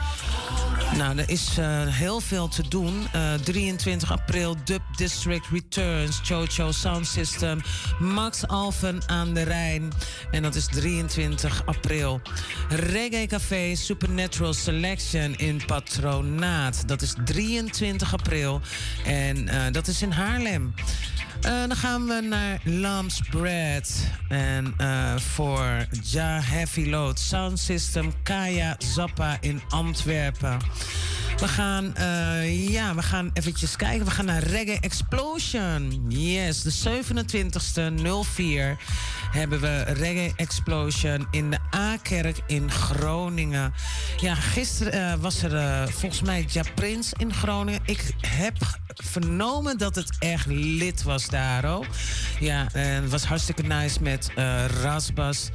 Nou, er is eh, heel veel te doen. Eh, 23 april, Dub District Returns, Chocho Sound System, Max Alphen aan de Rijn. En dat is 23 april. Reggae Café Supernatural Selection in Patronaat. Dat is 23 april. En eh, dat is in Haarlem. Eh, dan gaan we naar Lamb's Bread. En eh, voor Ja Heavy Load Sound System Kaya Zappa in Antwerpen. We gaan, eh, ja, we gaan eventjes kijken. We gaan naar Reggae Explosion. Yes, de 27e 04 hebben we Reggae Explosion in de A-kerk in Groningen. Ja, gisteren was er volgens mij Ja Prins in Groningen. Ik heb vernomen dat het echt lid was daar ook. Ja, en het was hartstikke nice met eh Rasbas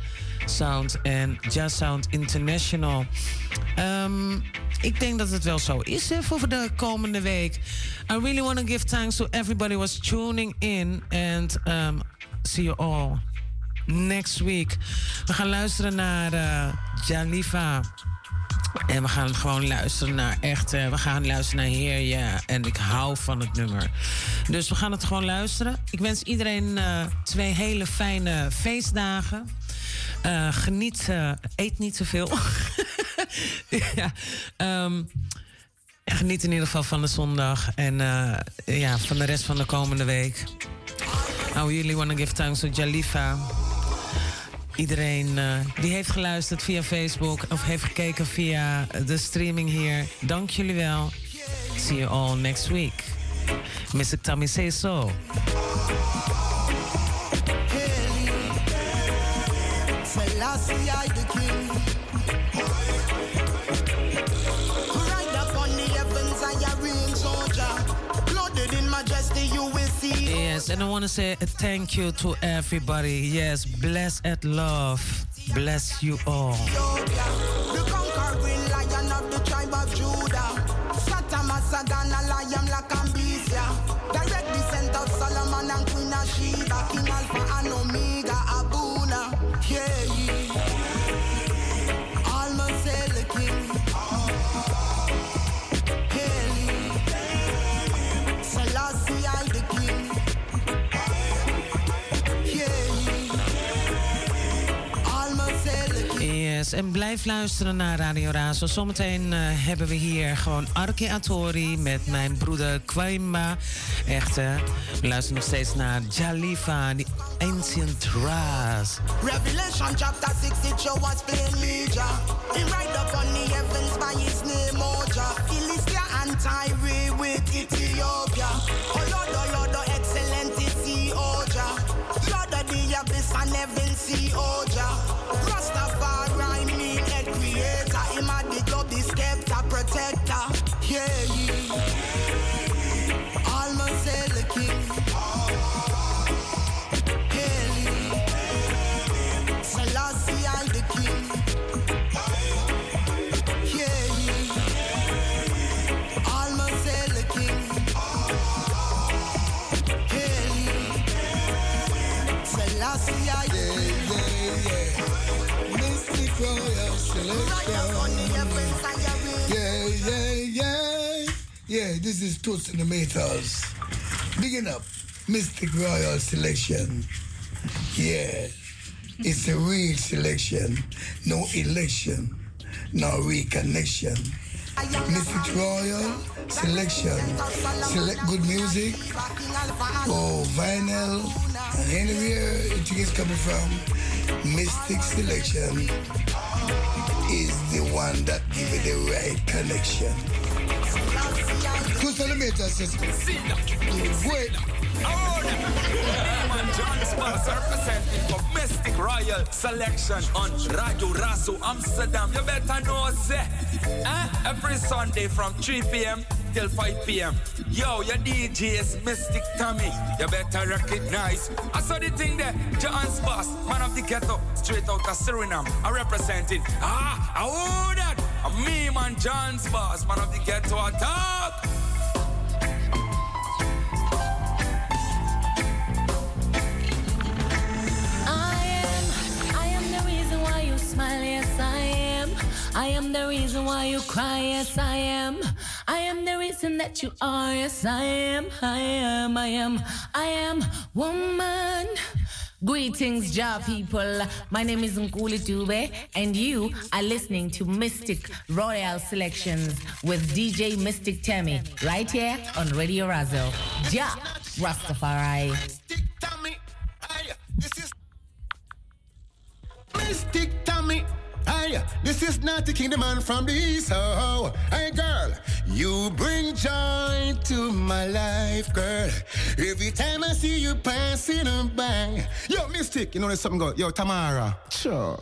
Sound en Jazz Sound International. Ehm, ik denk dat het wel zo is hè, voor de komende week. I really want to give thanks to everybody was tuning in. And um, see you all next week. We gaan luisteren naar eh, Jalifa. En we gaan gewoon luisteren naar echt. eh, we gaan luisteren naar Heer Ja. En ik hou van het nummer. Dus we gaan het gewoon luisteren. Ik wens iedereen eh, twee hele fijne feestdagen. Eh, geniet, eet niet te veel. ja, ehm, geniet in ieder geval van de zondag. En ja, van de rest van de komende week. I really want to give thanks to Jalifa. Iedereen eh, die heeft geluisterd via Facebook of heeft gekeken via de streaming hier. Dank jullie wel. See you all next week. Mr. Tommy Say So. Majesty, you. Yes, and I want to say a thank you to everybody. Yes, bless and love. Bless you all. En blijf luisteren naar Radio Razo. Zometeen eh, hebben we hier gewoon Arke Atori met mijn broeder Kwaima. Echt? We luisteren nog steeds naar Jalifa, die Ancient Raz. Revelation chapter 6, it show us plainly. He ride up on the heavens by his name, oh Jah. Philistia and Tyre with Ethiopia. Oh Lord, oh Lord, oh excellent is oh Jah. Lord of the abyss and heaven see, oh Jah. Rastafari Yeah, yeah. Yeah. This is Toots and Maytals. Bigging up Mistic Royal Selection. Yeah, it's a real selection, no election, no reconnection. Mistic Royal Selection. Select good music. Oh, vinyl. And anywhere it is coming from, Mistic Selection is the one that give it the right connection. Two centimeters says, wait. Man, John Sparks representing for Mistic Royal Selection on Radio Razo Amsterdam. You better know, say, eh? Every Sunday from 3 p.m. till 5 p.m. Yo, your DJ is Mistic Tommy. You better recognize. I saw the thing there. John's boss, man of the ghetto, straight out of Suriname. I representing. Ah, I owe that. Me, man, John's boss, man of the ghetto. I talk. I am, I am the reason why you smile, yes I am. I am the reason why you cry, yes I am. I am the reason that you are, yes I am. I am, I am, I am woman. Greetings, Ja people. My name is Nkulee Dube, and you are listening to Mistic Royal Selections with DJ Mistic Tammy, right here on Radio Razo. Ja Rastafari. Mistic Tommy. Mistic Tommy. Hey, this is not the kingdom man from the east. Oh, oh, hey girl, you bring joy to my life, girl. Every time I see you passing by. Yo, Mistic, you know there's something go. Yo, Tamara. Sure.